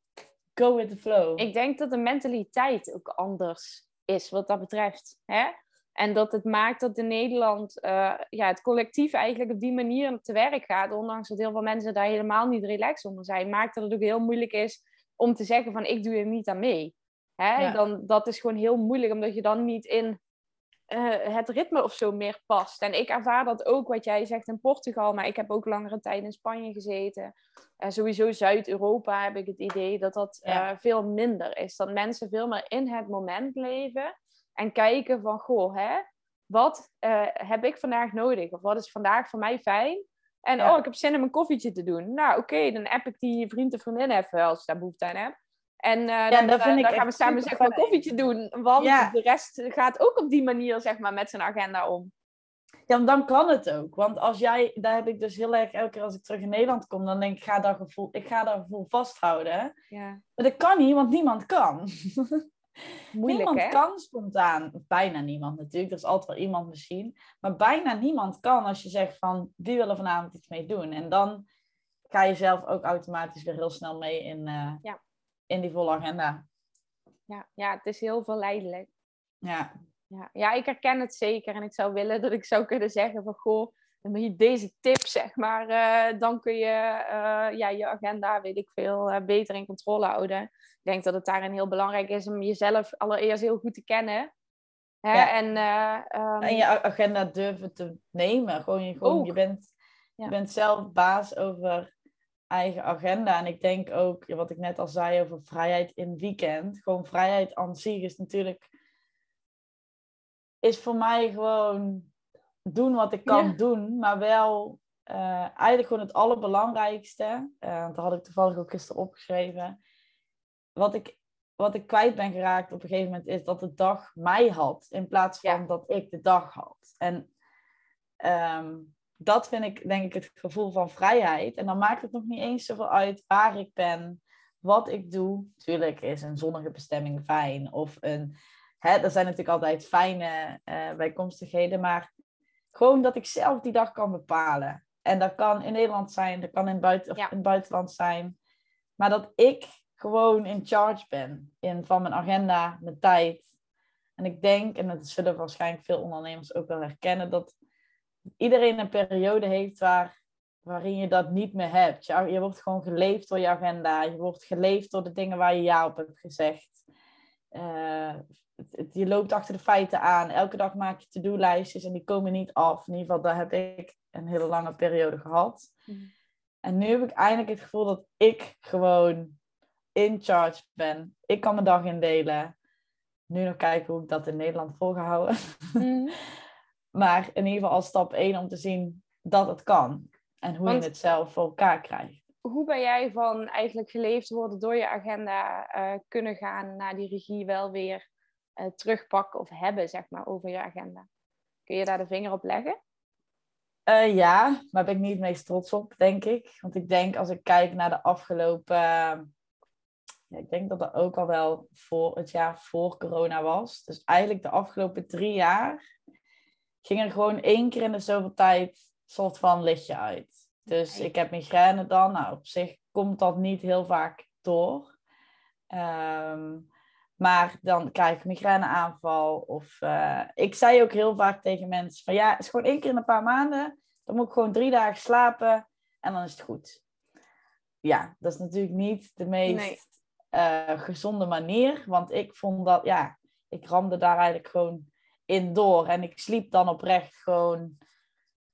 go with the flow. Ik denk dat de mentaliteit ook anders is wat dat betreft. Hè? En dat het maakt dat in Nederland uh, ja, het collectief eigenlijk op die manier te werk gaat. Ondanks dat heel veel mensen daar helemaal niet relaxed onder zijn. Maakt dat het ook heel moeilijk is om te zeggen van ik doe er niet aan mee. Hè? Ja. Dan, dat is gewoon heel moeilijk omdat je dan niet in uh, het ritme of zo meer past. En ik ervaar dat ook wat jij zegt in Portugal. Maar ik heb ook langere tijd in Spanje gezeten. Uh, sowieso Zuid-Europa heb ik het idee dat dat Ja. uh, veel minder is. Dat mensen veel meer in het moment leven. En kijken van, goh, hè, wat uh, heb ik vandaag nodig? Of wat is vandaag voor mij fijn? En Ja. oh, ik heb zin om een koffietje te doen. Nou, oké, dan app ik die vriend of vriendin even als ik daar behoefte aan heb. En uh, dan, dat uh, ik dan gaan we samen zeg maar een fijn. koffietje doen. Want Ja. de rest gaat ook op die manier zeg maar, met zijn agenda om. Ja, dan kan het ook. Want als jij, daar heb ik dus heel erg, elke keer als ik terug in Nederland kom, dan denk ik, ga dat gevoel, ik ga dat gevoel vasthouden. Ja. Maar dat kan niet, want niemand kan. <laughs> Moeilijk, niemand hè? kan spontaan. Of bijna niemand natuurlijk. Er is altijd wel iemand misschien. Maar bijna niemand kan als je zegt van, wie wil er vanavond iets mee doen? En dan ga je zelf ook automatisch weer heel snel mee in, eh, Ja. In die volle agenda. Ja, ja, het is heel verleidelijk. Ja, Ja. ja, ik herken het zeker. En ik zou willen dat ik zou kunnen zeggen van... Goh, met deze tip, zeg maar. eh, dan kun je eh, ja, je agenda, weet ik veel, eh, beter in controle houden. Ik denk dat het daarin heel belangrijk is om jezelf allereerst heel goed te kennen. Hè? Ja. En, eh, ehm, en je agenda durven te nemen. Gewoon, je, gewoon, Ook. je, bent, Ja. je bent zelf baas over eigen agenda. En ik denk ook, wat ik net al zei over vrijheid in weekend. Gewoon vrijheid aan zich is natuurlijk... Is voor mij gewoon doen wat ik kan Ja. doen. Maar wel eh, eigenlijk gewoon het allerbelangrijkste. want dat had ik toevallig ook gisteren opgeschreven. Wat ik, wat ik kwijt ben geraakt op een gegeven moment is dat de dag mij had. In plaats van Ja. dat ik de dag had. En ehm, dat vind ik denk ik het gevoel van vrijheid. En dan maakt het nog niet eens zoveel uit waar ik ben, wat ik doe. Tuurlijk is een zonnige bestemming fijn. Of een, hè, er zijn natuurlijk altijd fijne eh, bijkomstigheden. Maar gewoon dat ik zelf die dag kan bepalen. En dat kan in Nederland zijn, dat kan in, buiten, of Ja. in het buitenland zijn. Maar dat ik gewoon in charge ben in, van mijn agenda, mijn tijd. En ik denk, en dat zullen waarschijnlijk veel ondernemers ook wel herkennen, dat iedereen een periode heeft waar, waarin je dat niet meer hebt. Je, je wordt gewoon geleefd door je agenda. Je wordt geleefd door de dingen waar je ja op hebt gezegd. Eh, je loopt achter de feiten aan. Elke dag maak je to-do-lijstjes en die komen niet af. In ieder geval, dat heb ik een hele lange periode gehad. Mhm. En nu heb ik eindelijk het gevoel dat ik gewoon in charge ben. Ik kan mijn dag indelen. Nu nog kijken hoe ik dat in Nederland volgehouden. Mhm. <laughs> Maar in ieder geval als stap 1 om te zien dat het kan. En hoe Want- je het zelf voor elkaar krijgt. Hoe ben jij van eigenlijk geleefd worden door je agenda eh, kunnen gaan naar die regie wel weer eh, terugpakken of hebben, zeg maar, over je agenda? Kun je daar de vinger op leggen? Eh, ja, maar ben ik niet het meest trots op, denk ik. Want ik denk als ik kijk naar de afgelopen. ja, ik denk dat dat ook al wel voor het jaar voor corona was. Dus eigenlijk de afgelopen drie jaar ging er gewoon één keer in de zoveel tijd soort van lichtje uit. Dus ik heb migraine dan. Nou, op zich komt dat niet heel vaak door. Ehm, maar dan krijg ik migraineaanval. Of eh, ik zei ook heel vaak tegen mensen van ja, het is gewoon één keer in een paar maanden. Dan moet ik gewoon drie dagen slapen en dan is het goed. Ja, dat is natuurlijk niet de meest Nee. eh, gezonde manier. Want ik vond dat, ja, ik ramde daar eigenlijk gewoon in door. En ik sliep dan oprecht gewoon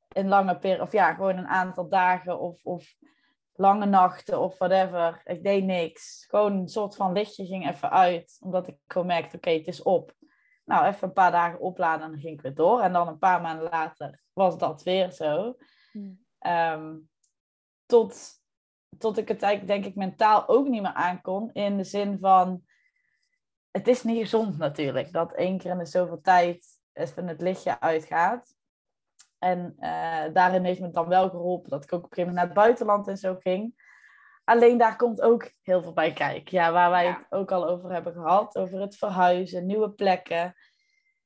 een lange periode, of ja, gewoon een aantal dagen of, of lange nachten of whatever. Ik deed niks. Gewoon een soort van lichtje ging even uit, omdat ik gewoon merkte, oké, het is op. Nou, even een paar dagen opladen en dan ging ik weer door. En dan een paar maanden later was dat weer zo. Hmm. Ehm, tot tot ik het eigenlijk, denk ik, mentaal ook niet meer aankon. In de zin van, het is niet gezond natuurlijk, dat één keer in de zoveel tijd even het lichtje uitgaat. En uh, daarin heeft me dan wel geholpen dat ik ook op een gegeven moment naar het buitenland en zo ging. Alleen daar komt ook heel veel bij kijken. Ja, waar wij het ook al over hebben gehad. Over het verhuizen, nieuwe plekken.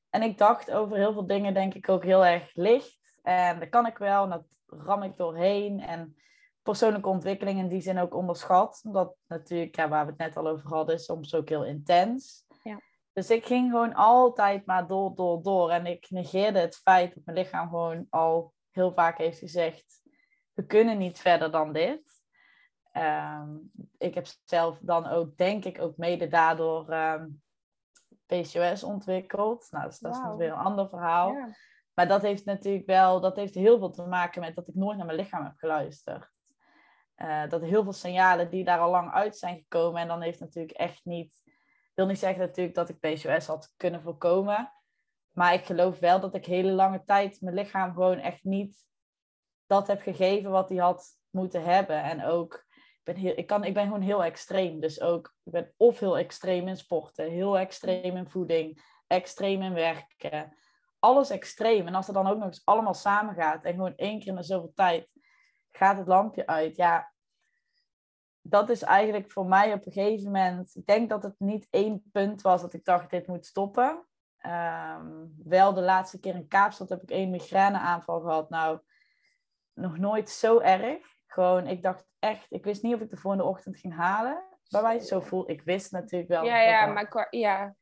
En ik dacht over heel veel dingen denk ik ook heel erg licht. En dat kan ik wel en dat ram ik doorheen. En persoonlijke ontwikkeling in die zin ook onderschat. Omdat natuurlijk, ja, waar we het net al over hadden, is soms ook heel intens. Ja. Dus ik ging gewoon altijd maar door, door, door. En ik negeerde het feit dat mijn lichaam gewoon al heel vaak heeft gezegd... we kunnen niet verder dan dit. Ehm, ik heb zelf dan ook, denk ik, ook mede daardoor um, ehm, PCOS ontwikkeld. Nou, dus dat is weer een ander verhaal. Maar dat heeft natuurlijk wel, dat heeft heel veel te maken met dat ik nooit naar mijn lichaam heb geluisterd. Uh, dat heel veel signalen die daar al lang uit zijn gekomen. En dan heeft natuurlijk echt niet, ik wil niet zeggen natuurlijk dat ik PCOS had kunnen voorkomen. Maar ik geloof wel dat ik hele lange tijd mijn lichaam gewoon echt niet dat heb gegeven wat hij had moeten hebben. En ook ben, heel, ik, kan, ik ben gewoon heel extreem. Dus ook, ik ben of heel extreem in sporten, heel extreem in voeding, extreem in werken. Alles extreem. En als het dan ook nog eens allemaal samen gaat en gewoon één keer in zoveel tijd gaat het lampje uit. Ja, dat is eigenlijk voor mij op een gegeven moment. Ik denk dat het niet één punt was dat ik dacht: dit moet stoppen. Ehm, wel de laatste keer in Kaapstad heb ik één migraineaanval gehad. Nou, nog nooit zo erg. Gewoon, ik dacht echt, ik wist niet of ik de volgende ochtend ging halen. Bij wijze zo voel, ik wist natuurlijk wel. Ja, ja, maar ja.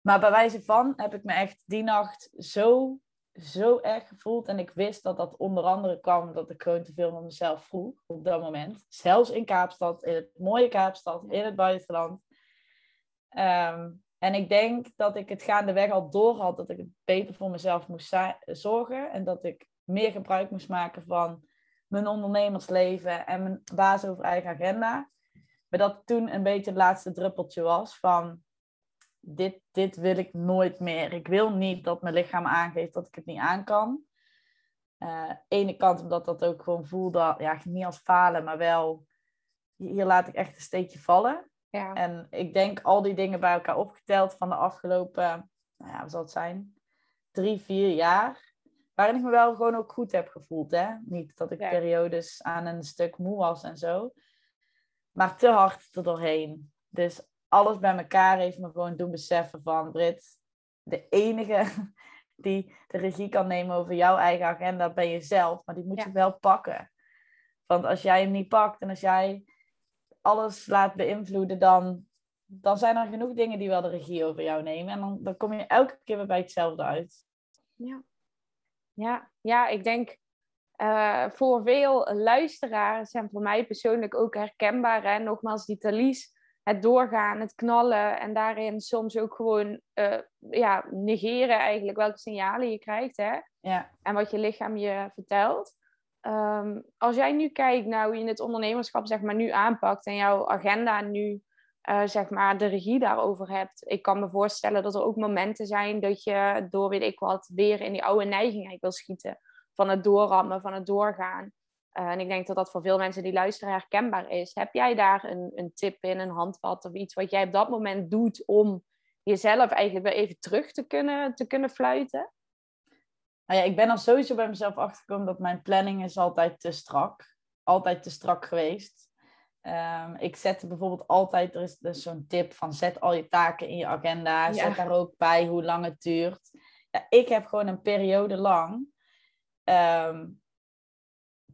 Maar bij wijze van heb ik me echt die nacht zo, zo erg gevoeld. En ik wist dat dat onder andere kwam dat ik gewoon te veel van mezelf vroeg op dat moment. Zelfs in Kaapstad, in het mooie Kaapstad, in het buitenland. Ehm, en ik denk dat ik het gaandeweg al door had dat ik het beter voor mezelf moest zorgen. En dat ik meer gebruik moest maken van mijn ondernemersleven en mijn baas over eigen agenda. Maar dat toen een beetje het laatste druppeltje was van dit, dit wil ik nooit meer. Ik wil niet dat mijn lichaam aangeeft dat ik het niet aan kan. Uh, ene kant omdat dat ook gewoon voelde, ja, niet als falen, maar wel, hier laat ik echt een steekje vallen. Ja. En ik denk al die dingen bij elkaar opgeteld van de afgelopen, nou ja, wat zal het zijn, drie, vier jaar waarin ik me wel gewoon ook goed heb gevoeld. Hè? Niet dat ik periodes aan een stuk moe was en zo. Maar te hard er doorheen. Dus alles bij elkaar heeft me gewoon doen beseffen van... Brit, de enige <laughs> die de regie kan nemen over jouw eigen agenda ben jezelf. Maar die moet je wel pakken. Want als jij hem niet pakt en als jij alles laat beïnvloeden... dan, dan zijn er genoeg dingen die wel de regie over jou nemen. En dan, dan kom je elke keer weer bij hetzelfde uit. Ja, ja, ja ik denk uh, voor veel luisteraars en voor mij persoonlijk ook herkenbaar. Hè? Nogmaals, die talies, het doorgaan, het knallen en daarin soms ook gewoon uh, ja, negeren eigenlijk welke signalen je krijgt hè? Ja. en wat je lichaam je vertelt. Um, als jij nu kijkt naar hoe je het ondernemerschap zeg maar, nu aanpakt en jouw agenda nu uh, zeg maar de regie daarover hebt. Ik kan me voorstellen dat er ook momenten zijn dat je door weet ik wat weer in die oude neiging wil schieten. Van het doorrammen, van het doorgaan. Uh, en ik denk dat dat voor veel mensen die luisteren herkenbaar is. Heb jij daar een, een tip in, een handvat of iets wat jij op dat moment doet om jezelf eigenlijk weer even terug te kunnen, te kunnen fluiten? Nou ja, ik ben al sowieso bij mezelf achtergekomen dat mijn planning is altijd te strak. Altijd te strak geweest. Um, ik zet bijvoorbeeld altijd, er is dus zo'n tip van zet al je taken in je agenda. Zet daar ook bij hoe lang het duurt. Ja, ik heb gewoon een periode lang ehm,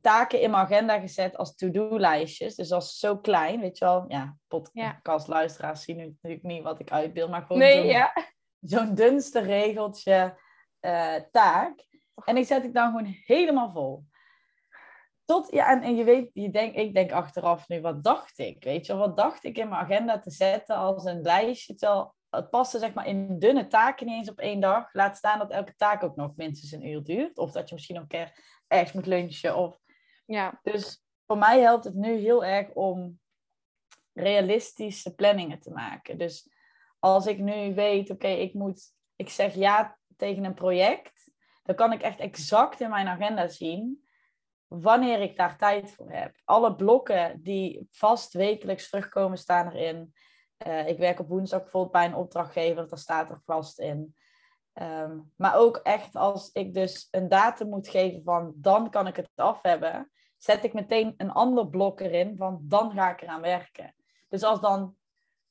taken in mijn agenda gezet als to-do-lijstjes. Dus als zo klein, weet je wel. Ja, podcastluisteraars zien nu natuurlijk niet wat ik uitbeeld. Maar gewoon nee, zo'n, ja. dunste regeltje uh, taak. En die zet ik dan gewoon helemaal vol. Tot, ja, en, en je weet, je denk, ik denk achteraf nu, wat dacht ik? Weet je, wat dacht ik in mijn agenda te zetten als een lijstje? Terwijl het paste zeg maar in dunne taken niet eens op één dag. Laat staan dat elke taak ook nog minstens een uur duurt. Of dat je misschien nog een keer ergens moet lunchen. Of... Ja. Dus voor mij helpt het nu heel erg om realistische planningen te maken. Dus als ik nu weet, oké, ik moet, ik zeg ja tegen een project, dan kan ik echt exact in mijn agenda zien wanneer ik daar tijd voor heb. Alle blokken die vast wekelijks terugkomen, staan erin. Uh, ik werk op woensdag bijvoorbeeld bij een opdrachtgever, daar staat er vast in. Ehm, maar ook echt als ik dus een datum moet geven van dan kan ik het af hebben, zet ik meteen een ander blok erin van dan ga ik eraan werken. Dus als dan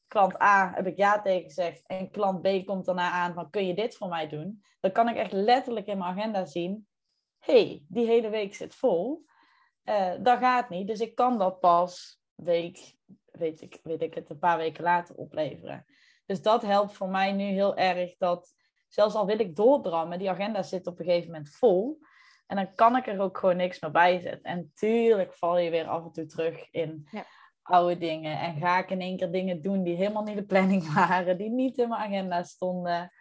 klant A heb ik ja tegen gezegd en klant B komt daarna aan van kun je dit voor mij doen, dan kan ik echt letterlijk in mijn agenda zien, hey, die hele week zit vol. Uh, dat gaat niet, dus ik kan dat pas week, weet ik, weet ik het, een paar weken later opleveren. Dus dat helpt voor mij nu heel erg dat zelfs al wil ik doordrammen, die agenda zit op een gegeven moment vol. En dan kan ik er ook gewoon niks meer bij zetten. En tuurlijk val je weer af en toe terug in ja. oude dingen. En ga ik in één keer dingen doen die helemaal niet de planning <laughs> waren, die niet in mijn agenda stonden.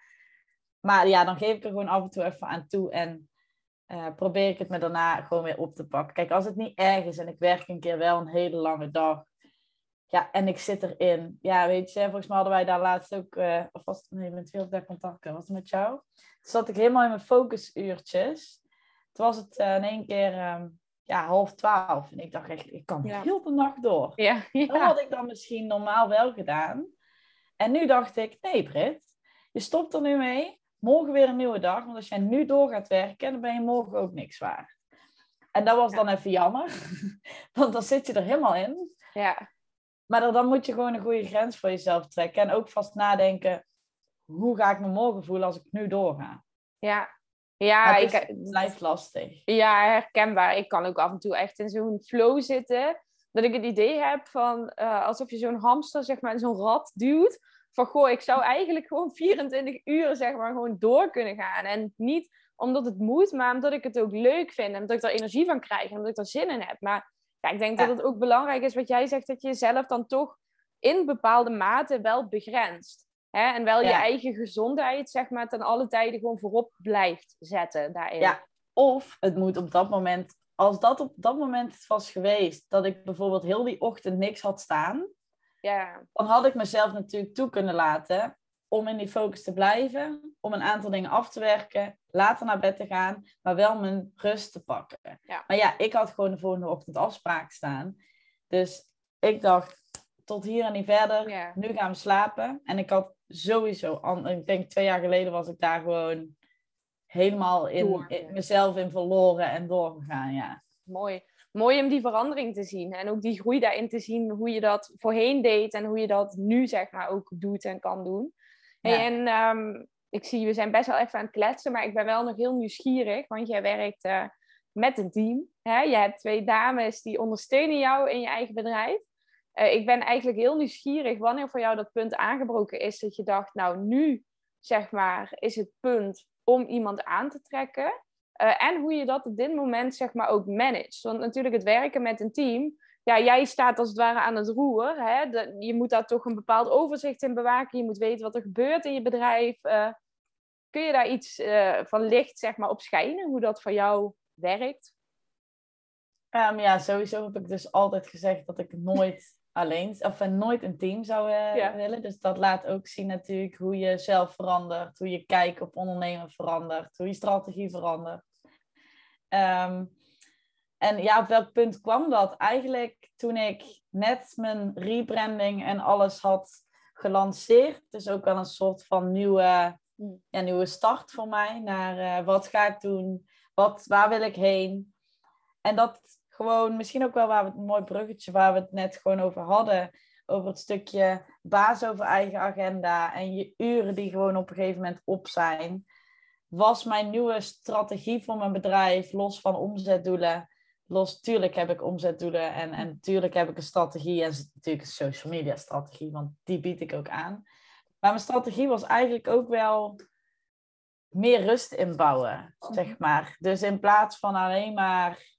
Maar ja, dan geef ik er gewoon af en toe even aan toe en uh, probeer ik het me daarna gewoon weer op te pakken. Kijk, als het niet erg is en ik werk een keer wel een hele lange dag, ja, en ik zit erin. Ja, weet je, volgens mij hadden wij daar laatst ook, uh, of was het, nee, met veel contact, was het met jou? Toen zat ik helemaal in mijn focusuurtjes. Toen was het uh, in één keer um, ja, half twaalf. En ik dacht echt, ik kan ja. heel de nacht door. Ja, ja. Dat had ik dan misschien normaal wel gedaan. En nu dacht ik, nee Brit, je stopt er nu mee. Morgen weer een nieuwe dag. Want als jij nu door gaat werken, dan ben je morgen ook niks waard. En dat was dan even jammer. <laughs> Want dan zit je er helemaal in. Ja. Maar dan moet je gewoon een goede grens voor jezelf trekken. En ook vast nadenken, hoe ga ik me morgen voelen als ik nu doorga? Ja, ja het, ik, blijft lastig. Ja, herkenbaar. Ik kan ook af en toe echt in zo'n flow zitten. Dat ik het idee heb van uh, alsof je zo'n hamster zeg maar, in zo'n rad duwt. Van goh, ik zou eigenlijk gewoon 24 uur zeg maar, gewoon door kunnen gaan. En niet omdat het moet, maar omdat ik het ook leuk vind. En dat ik er energie van krijg en dat ik er zin in heb. Maar ja, ik denk dat het ook belangrijk is wat jij zegt, dat je jezelf dan toch in bepaalde mate wel begrenst. Hè? En wel je eigen gezondheid, zeg maar, ten alle tijden gewoon voorop blijft zetten daarin. Ja, of het moet op dat moment, als dat op dat moment was geweest, dat ik bijvoorbeeld heel die ochtend niks had staan, ja. dan had ik mezelf natuurlijk toe kunnen laten om in die focus te blijven, om een aantal dingen af te werken, later naar bed te gaan, maar wel mijn rust te pakken. Ja. Maar ja, ik had gewoon de volgende ochtend afspraak staan. Dus ik dacht, tot hier en niet verder, nu gaan we slapen. En ik had sowieso, ik denk twee jaar geleden was ik daar gewoon helemaal in, in mezelf in verloren en doorgegaan, ja. Mooi. Mooi om die verandering te zien en ook die groei daarin te zien, hoe je dat voorheen deed en hoe je dat nu zeg maar ook doet en kan doen. En um, ik zie, we zijn best wel even aan het kletsen, maar ik ben wel nog heel nieuwsgierig, want jij werkt uh, met een team. Hè? Je hebt twee dames die ondersteunen jou in je eigen bedrijf. Uh, ik ben eigenlijk heel nieuwsgierig wanneer voor jou dat punt aangebroken is dat je dacht, nou nu zeg maar is het punt om iemand aan te trekken. Uh, en hoe je dat op dit moment zeg maar ook managt. Want natuurlijk het werken met een team, ja, jij staat als het ware aan het roer. Hè? je moet daar toch een bepaald overzicht in bewaken. Je moet weten wat er gebeurt in je bedrijf. Uh, kun je daar iets uh, van licht zeg maar, op schijnen, hoe dat voor jou werkt? Um, ja, sowieso heb ik dus altijd gezegd dat ik nooit <laughs> alleen, of uh, nooit een team zou ja. willen. Dus dat laat ook zien natuurlijk hoe je zelf verandert, hoe je kijk op ondernemen verandert, hoe je strategie verandert. Um, en ja, op welk punt kwam dat? Eigenlijk toen ik net mijn rebranding en alles had gelanceerd. Dus ook wel een soort van nieuwe, hmm. ja, nieuwe start voor mij. Naar uh, wat ga ik doen? Wat, waar wil ik heen? En dat gewoon, misschien ook wel waar we het een mooi bruggetje waar we het net gewoon over hadden. Over het stukje baas over eigen agenda en je uren die gewoon op een gegeven moment op zijn. Was mijn nieuwe strategie voor mijn bedrijf, los van omzetdoelen los, tuurlijk heb ik omzetdoelen en, en tuurlijk heb ik een strategie en natuurlijk een social media strategie, want die bied ik ook aan. Maar mijn strategie was eigenlijk ook wel meer rust inbouwen, zeg mhm. maar. Dus in plaats van alleen maar,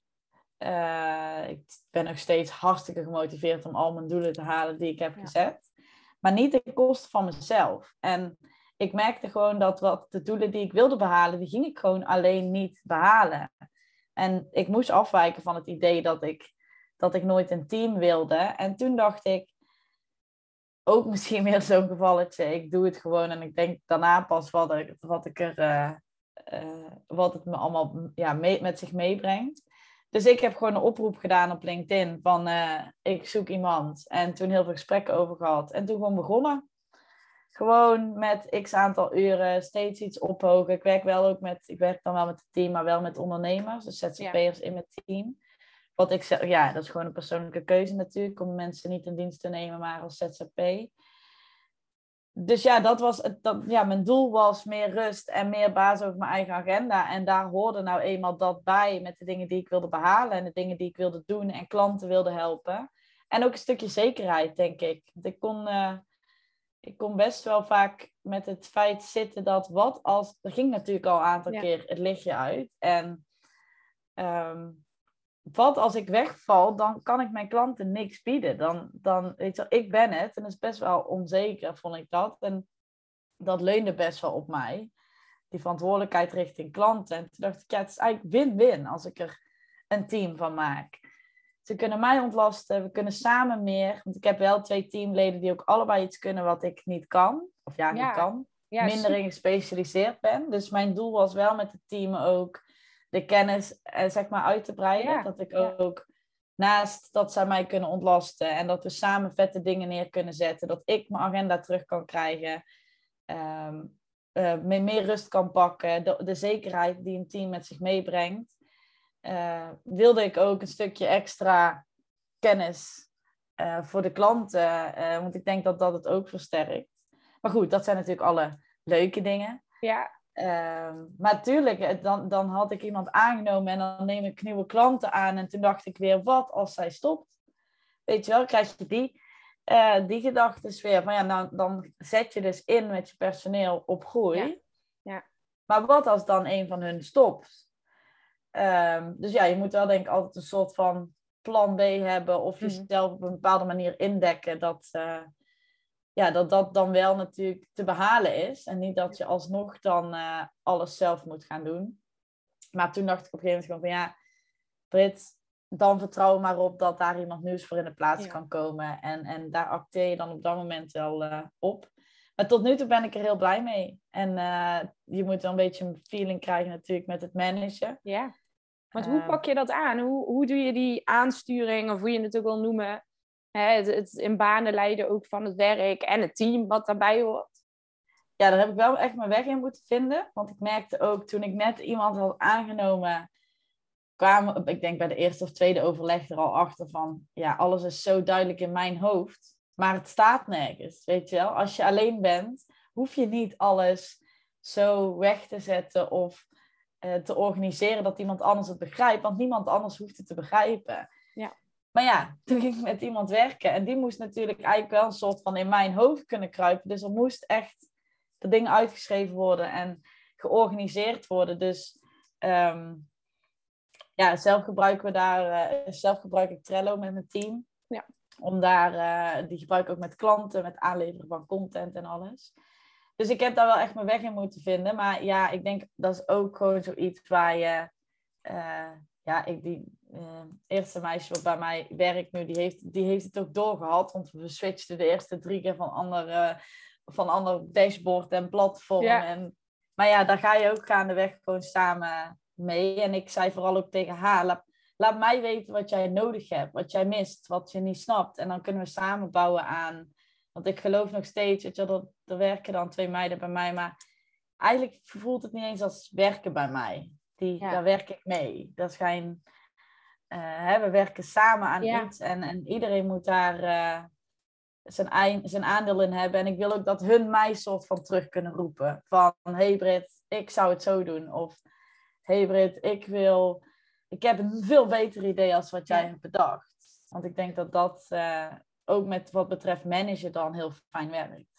uh, ik ben nog steeds hartstikke gemotiveerd om al mijn doelen te halen die ik heb gezet, maar niet ten koste van mezelf. En ik merkte gewoon dat wat de doelen die ik wilde behalen, die ging ik gewoon alleen niet behalen. En ik moest afwijken van het idee dat ik, dat ik nooit een team wilde. En toen dacht ik, ook misschien weer zo'n gevalletje, ik doe het gewoon en ik denk daarna pas wat ik, wat ik er, uh, uh, wat het me allemaal ja, mee, met zich meebrengt. Dus ik heb gewoon een oproep gedaan op LinkedIn van eh, ik zoek iemand. En toen heel veel gesprekken over gehad. En toen gewoon begonnen. Gewoon met x aantal uren, steeds iets ophogen. Ik werk wel ook met, ik werk dan wel met het team, maar wel met ondernemers, dus ZZP'ers in mijn team. Wat ik zeg, ja, dat is gewoon een persoonlijke keuze natuurlijk, om mensen niet in dienst te nemen, maar als ZZP. Dus ja, dat was het, dat, ja, mijn doel was meer rust en meer baas over mijn eigen agenda. En daar hoorde nou eenmaal dat bij met de dingen die ik wilde behalen en de dingen die ik wilde doen en klanten wilde helpen. En ook een stukje zekerheid, denk ik. Want ik kon, uh, ik kon best wel vaak met het feit zitten dat wat als... Er ging natuurlijk al een aantal keer het lichtje uit. En um, wat als ik wegval, dan kan ik mijn klanten niks bieden. Dan, dan weet je, ik ben het en dat is best wel onzeker, vond ik dat. En dat leunde best wel op mij, die verantwoordelijkheid richting klanten. En toen dacht ik, ja, het is eigenlijk win-win als ik er een team van maak. Ze kunnen mij ontlasten, we kunnen samen meer. Want ik heb wel twee teamleden die ook allebei iets kunnen wat ik niet kan. Of ja, niet kan. minder in gespecialiseerd ben. Dus mijn doel was wel met het team ook de kennis uh, zeg maar uit te breiden. Dat ik ook naast dat zij mij kunnen ontlasten en dat we samen vette dingen neer kunnen zetten, dat ik mijn agenda terug kan krijgen, um, uh, meer rust kan pakken, de, de, zekerheid die een team met zich meebrengt, uh, wilde ik ook een stukje extra kennis voor de klanten, want ik denk dat dat het ook versterkt. Maar goed, dat zijn natuurlijk alle leuke dingen. Ja. Ehm, maar natuurlijk, dan, dan had ik iemand aangenomen en dan neem ik nieuwe klanten aan. En toen dacht ik weer, wat als zij stopt? Weet je wel, krijg je die, die gedachten weer. Van ja, nou, dan zet je dus in met je personeel op groei. Ja. ja. Maar wat als dan een van hun stopt? Um, dus ja, je moet wel denk ik altijd een soort van plan B hebben. Of mhm. jezelf op een bepaalde manier indekken dat... Uh, ja, dat dat dan wel natuurlijk te behalen is. En niet dat je alsnog dan uh, alles zelf moet gaan doen. Maar toen dacht ik op een gegeven moment van ja, Brit, dan vertrouw maar op dat daar iemand nieuws voor in de plaats kan komen. En, en daar acteer je dan op dat moment wel uh, op. Maar tot nu toe ben ik er heel blij mee. En je moet wel een beetje een feeling krijgen natuurlijk met het managen. Ja. Want hoe pak je dat aan? Hoe, hoe doe je die aansturing, of hoe je het ook wil noemen, het, het, in banen leiden ook van het werk en het team wat daarbij hoort. Ja, daar heb ik wel echt mijn weg in moeten vinden. Want ik merkte ook toen ik net iemand had aangenomen, kwamen, ik denk bij de eerste of tweede overleg er al achter van, ja, alles is zo duidelijk in mijn hoofd. Maar het staat nergens, weet je wel. Als je alleen bent, hoef je niet alles zo weg te zetten of te organiseren dat iemand anders het begrijpt. Want niemand anders hoeft het te begrijpen. Ja. Maar ja, <laughs> toen ging ik met iemand werken en die moest natuurlijk eigenlijk wel een soort van in mijn hoofd kunnen kruipen. Dus er moest echt de dingen uitgeschreven worden en georganiseerd worden. Dus um, ja, zelf gebruiken we daar, uh, zelf gebruik ik Trello met mijn team. Ja. Om daar, uh, die gebruik ik ook met klanten, met aanleveren van content en alles. Dus ik heb daar wel echt mijn weg in moeten vinden. Maar ja, ik denk dat is ook gewoon zoiets waar je uh, ja, ik, die uh, eerste meisje wat bij mij werkt nu, die heeft, die heeft het ook doorgehad. Want we switchten de eerste drie keer van ander, van ander dashboard en platform. En, maar ja, daar ga je ook gaandeweg gewoon samen mee. En ik zei vooral ook tegen haar, laat, laat mij weten wat jij nodig hebt, wat jij mist, wat je niet snapt. En dan kunnen we samen bouwen aan... Want ik geloof nog steeds, weet je, dat er werken dan twee meiden bij mij, maar eigenlijk voelt het niet eens als werken bij mij. Die, Daar werk ik mee. Dat geen... Uh, hè, we werken samen aan iets en, en iedereen moet daar uh, zijn, zijn aandeel in hebben. En ik wil ook dat hun mij soort van terug kunnen roepen. Van, hey Brit, ik zou het zo doen. Of, hey Brit, ik wil... Ik heb een veel beter idee als wat jij hebt bedacht. Want ik denk dat dat uh, ook met wat betreft managen dan heel fijn werkt.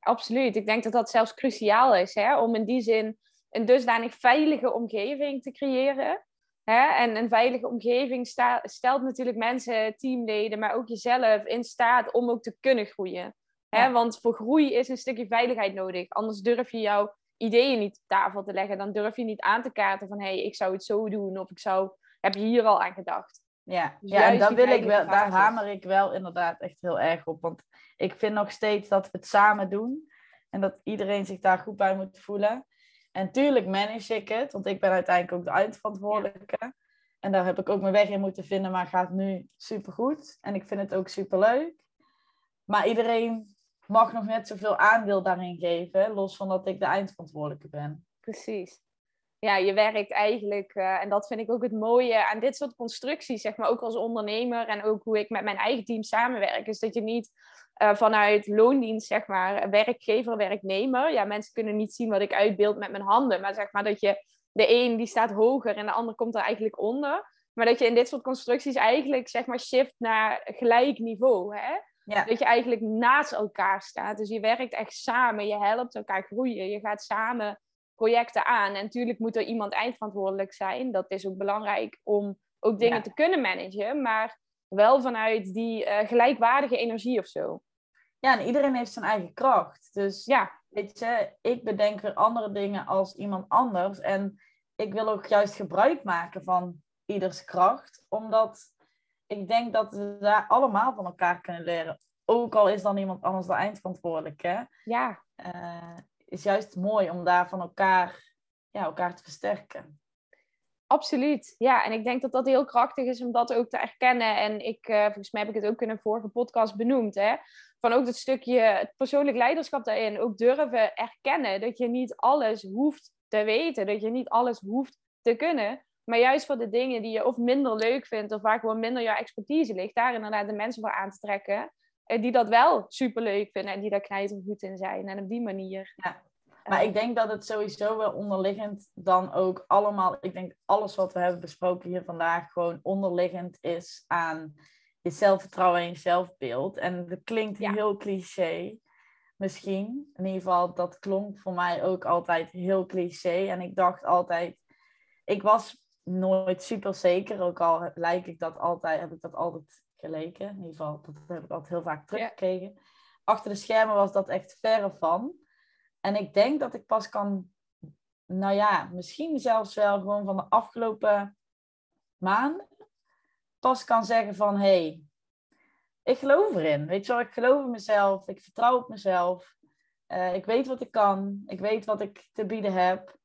Absoluut. Ik denk dat dat zelfs cruciaal is. Hè? Om in die zin een dusdanig veilige omgeving te creëren. Hè? En een veilige omgeving stelt natuurlijk mensen, teamleden, maar ook jezelf in staat om ook te kunnen groeien. Hè? Want voor groei is een stukje veiligheid nodig. Anders durf je jouw ideeën niet op tafel te leggen. Dan durf je niet aan te kaarten van hé, hey, ik zou het zo doen. Of ik zou, heb je hier al aan gedacht. Ja, dus ja en daar, wil ik wel, daar hamer ik wel inderdaad echt heel erg op. Want ik vind nog steeds dat we het samen doen. En dat iedereen zich daar goed bij moet voelen. En tuurlijk manage ik het, want ik ben uiteindelijk ook de eindverantwoordelijke. En daar heb ik ook mijn weg in moeten vinden, maar gaat nu supergoed. En ik vind het ook superleuk. Maar iedereen mag nog net zoveel aandeel daarin geven, los van dat ik de eindverantwoordelijke ben. Precies. Ja, je werkt eigenlijk, uh, en dat vind ik ook het mooie aan dit soort constructies, zeg maar ook als ondernemer en ook hoe ik met mijn eigen team samenwerk, is dat je niet uh, vanuit loondienst, zeg maar, werkgever, werknemer, ja, mensen kunnen niet zien wat ik uitbeeld met mijn handen, maar zeg maar dat je de een die staat hoger en de ander komt er eigenlijk onder. Maar dat je in dit soort constructies eigenlijk zeg maar shift naar gelijk niveau. Hè? Ja. Dat je eigenlijk naast elkaar staat. Dus je werkt echt samen, je helpt elkaar groeien, je gaat samen projecten aan. En natuurlijk moet er iemand eindverantwoordelijk zijn. Dat is ook belangrijk om ook dingen te kunnen managen, maar wel vanuit die uh, gelijkwaardige energie of zo. Ja, en iedereen heeft zijn eigen kracht. Dus ja. weet je, ik bedenk weer andere dingen als iemand anders. En ik wil ook juist gebruik maken van ieders kracht, omdat ik denk dat we daar allemaal van elkaar kunnen leren. Ook al is dan iemand anders de eindverantwoordelijke. Ja. Uh, is juist mooi om daar van elkaar, ja, elkaar te versterken. Absoluut, ja. En ik denk dat dat heel krachtig is om dat ook te erkennen. En ik, uh, volgens mij heb ik het ook in een vorige podcast benoemd, hè. Van ook dat stukje het persoonlijk leiderschap daarin. Ook durven erkennen dat je niet alles hoeft te weten. Dat je niet alles hoeft te kunnen. Maar juist voor de dingen die je of minder leuk vindt, of waar gewoon minder jouw expertise ligt, daar inderdaad de mensen voor aan te trekken. Eh, die dat wel super leuk vinden en die daar goed in zijn. En op die manier. Ja. Maar ik denk dat het sowieso wel onderliggend dan ook allemaal, ik denk alles wat we hebben besproken hier vandaag, gewoon onderliggend is aan je zelfvertrouwen en je zelfbeeld. En dat klinkt heel cliché, misschien. In ieder geval, dat klonk voor mij ook altijd heel cliché. En ik dacht altijd, ik was nooit super zeker, ook al lijk ik dat altijd, heb ik dat altijd geleken. In ieder geval, dat heb ik altijd heel vaak teruggekregen. Achter de schermen was dat echt verre van. En ik denk dat ik pas kan, nou ja, misschien zelfs wel gewoon van de afgelopen maanden, pas kan zeggen van, hé, hey, ik geloof erin. Weet je wel, ik geloof in mezelf, ik vertrouw op mezelf. Uh, ik weet wat ik kan, ik weet wat ik te bieden heb.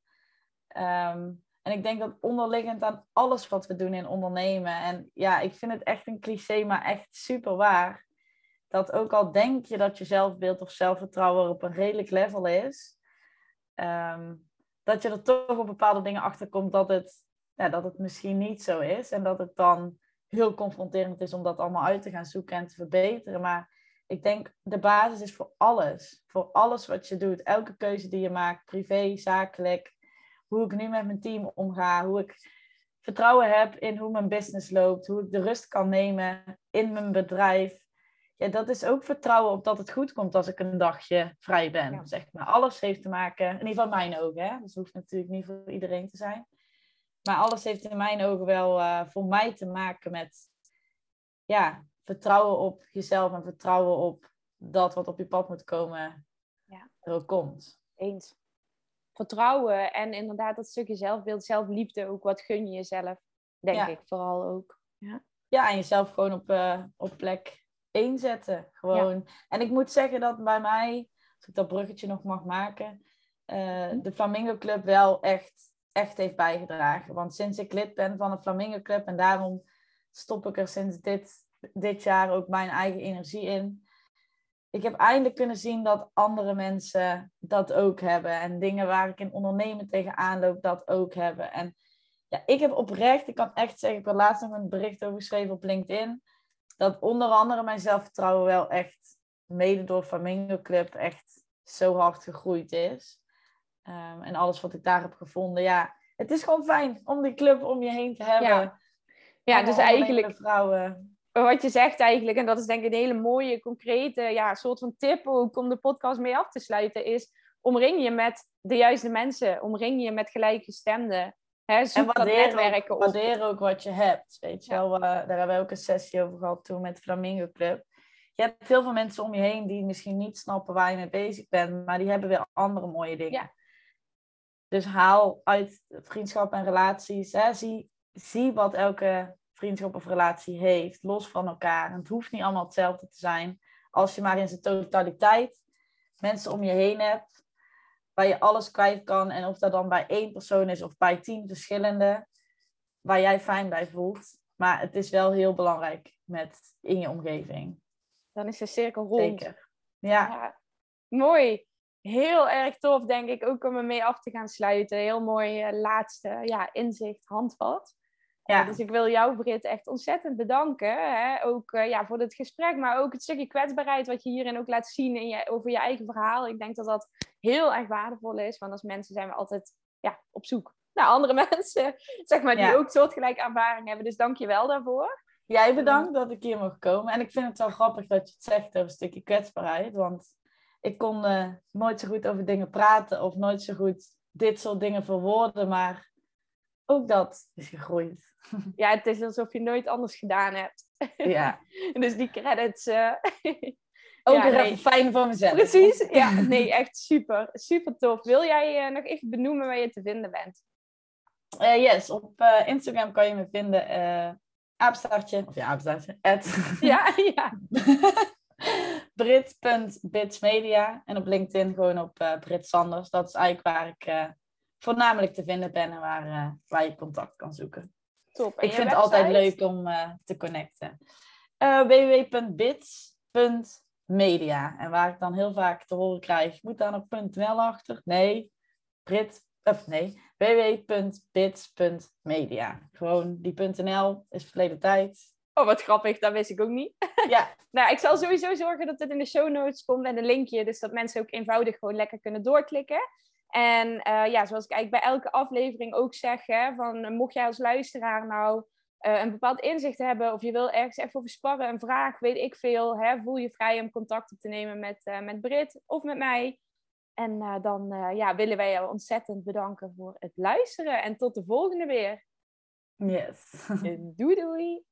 Um, en ik denk dat onderliggend aan alles wat we doen in ondernemen. En ja, ik vind het echt een cliché, maar echt super waar. Dat ook al denk je dat je zelfbeeld of zelfvertrouwen op een redelijk level is. Ehm, dat je er toch op bepaalde dingen achter komt dat het, ja, dat het misschien niet zo is. En dat het dan heel confronterend is om dat allemaal uit te gaan zoeken en te verbeteren. Maar ik denk de basis is voor alles. Voor alles wat je doet. Elke keuze die je maakt, privé, zakelijk, hoe ik nu met mijn team omga, hoe ik vertrouwen heb in hoe mijn business loopt, hoe ik de rust kan nemen in mijn bedrijf. Ja, dat is ook vertrouwen op dat het goed komt als ik een dagje vrij ben. Zeg maar. Alles heeft te maken, in ieder geval mijn ogen, hè? dus het hoeft natuurlijk niet voor iedereen te zijn. Maar alles heeft in mijn ogen wel uh, voor mij te maken met ja, vertrouwen op jezelf en vertrouwen op dat wat op je pad moet komen, ja. er ook komt. Eens vertrouwen en inderdaad dat stukje zelfbeeld, zelfliefde ook. Wat gun je jezelf, denk ik vooral ook. Ja, ja en jezelf gewoon op, uh, op plek één zetten. Gewoon. En ik moet zeggen dat bij mij, als ik dat bruggetje nog mag maken, uh, de Flamingo Club wel echt, echt heeft bijgedragen. Want sinds ik lid ben van de Flamingo Club en daarom stop ik er sinds dit, dit jaar ook mijn eigen energie in ik heb eindelijk kunnen zien dat andere mensen dat ook hebben. En dingen waar ik in ondernemen tegenaan loop, dat ook hebben. En ja, ik heb oprecht, ik kan echt zeggen, ik heb laatst nog een bericht over geschreven op LinkedIn. Dat onder andere mijn zelfvertrouwen wel echt, mede door Flamingo Club, echt zo hard gegroeid is. Um, en alles wat ik daar heb gevonden, ja, het is gewoon fijn om die club om je heen te hebben. Ja, ja dus eigenlijk. Vrouwen wat je zegt eigenlijk, en dat is denk ik een hele mooie, concrete ja, soort van tip ook om de podcast mee af te sluiten, is omring je met de juiste mensen, omring je met gelijkgestemden. Hè, en waardeer ook, waardeer ook wat je hebt, weet je wel. daar hebben we ook een sessie over gehad toen met Flamingo Club. Je hebt heel veel mensen om je heen die misschien niet snappen waar je mee bezig bent, maar die hebben weer andere mooie dingen. Ja. Dus haal uit vriendschap en relaties, hè, zie, zie wat elke vriendschap of relatie heeft, los van elkaar. Het hoeft niet allemaal hetzelfde te zijn. Als je maar in zijn totaliteit mensen om je heen hebt, waar je alles kwijt kan. En of dat dan bij één persoon is of bij tien verschillende. waar jij fijn bij voelt. Maar het is wel heel belangrijk met in je omgeving. Dan is de cirkel rond. Zeker. Ja. Ja. Mooi. Heel erg tof, denk ik, ook om ermee af te gaan sluiten. Heel mooi eh, laatste ja, inzicht, handvat. Ja. Dus ik wil jou, Britt, echt ontzettend bedanken. Hè? Ook eh, ja, voor dit gesprek, maar ook het stukje kwetsbaarheid wat je hierin ook laat zien in je, over je eigen verhaal. Ik denk dat dat heel erg waardevol is, want als mensen zijn we altijd ja, op zoek naar andere <laughs> mensen, zeg maar, die Ja. ook soortgelijke ervaring hebben. Dus dank je wel daarvoor. Jij bedankt dat ik hier mocht komen. En ik vind het wel grappig dat je het zegt over een stukje kwetsbaarheid. Want ik kon eh, nooit zo goed over dingen praten of nooit zo goed dit soort dingen verwoorden. Maar ook dat is gegroeid. <laughs> Ja, het is alsof je nooit anders gedaan hebt. Ja. <laughs> Dus die credits. eh, <laughs> Ook Ja, nee. fijn voor mezelf. Precies, ja. Nee, echt super. Super tof. Wil jij eh, nog even benoemen waar je te vinden bent? Eh, yes, op Instagram kan je me vinden. aapstaartje, of ja, aapstaartje, at Ja, ja. brit.bitsmedia. En op LinkedIn gewoon op Brit Sanders. Dat is eigenlijk waar ik voornamelijk te vinden ben en waar, eh, waar je contact kan zoeken. Top. En Ik vind het altijd leuk om eh, te connecten. Eh www.bits.media. En waar ik dan heel vaak te horen krijg, moet daar nog .nl achter? Nee, Brit, of nee, www.bits.media. Gewoon die .nl is verleden tijd. Oh, wat grappig. Dat wist ik ook niet. <laughs> Ja, Nou, ik zal sowieso zorgen dat dit in de show notes komt en een linkje. Dus dat mensen ook eenvoudig gewoon lekker kunnen doorklikken. En eh, ja, zoals ik eigenlijk bij elke aflevering ook zeg, hè, van eh, mocht jij als luisteraar nou eh, een bepaald inzicht hebben of je wil ergens even over sparren, een vraag, weet ik veel, hè, voel je vrij om contact op te nemen met, eh met Brit of met mij. En dan ja, willen wij jou ontzettend bedanken voor het luisteren en tot de volgende weer. yes. <laughs> Doei doei!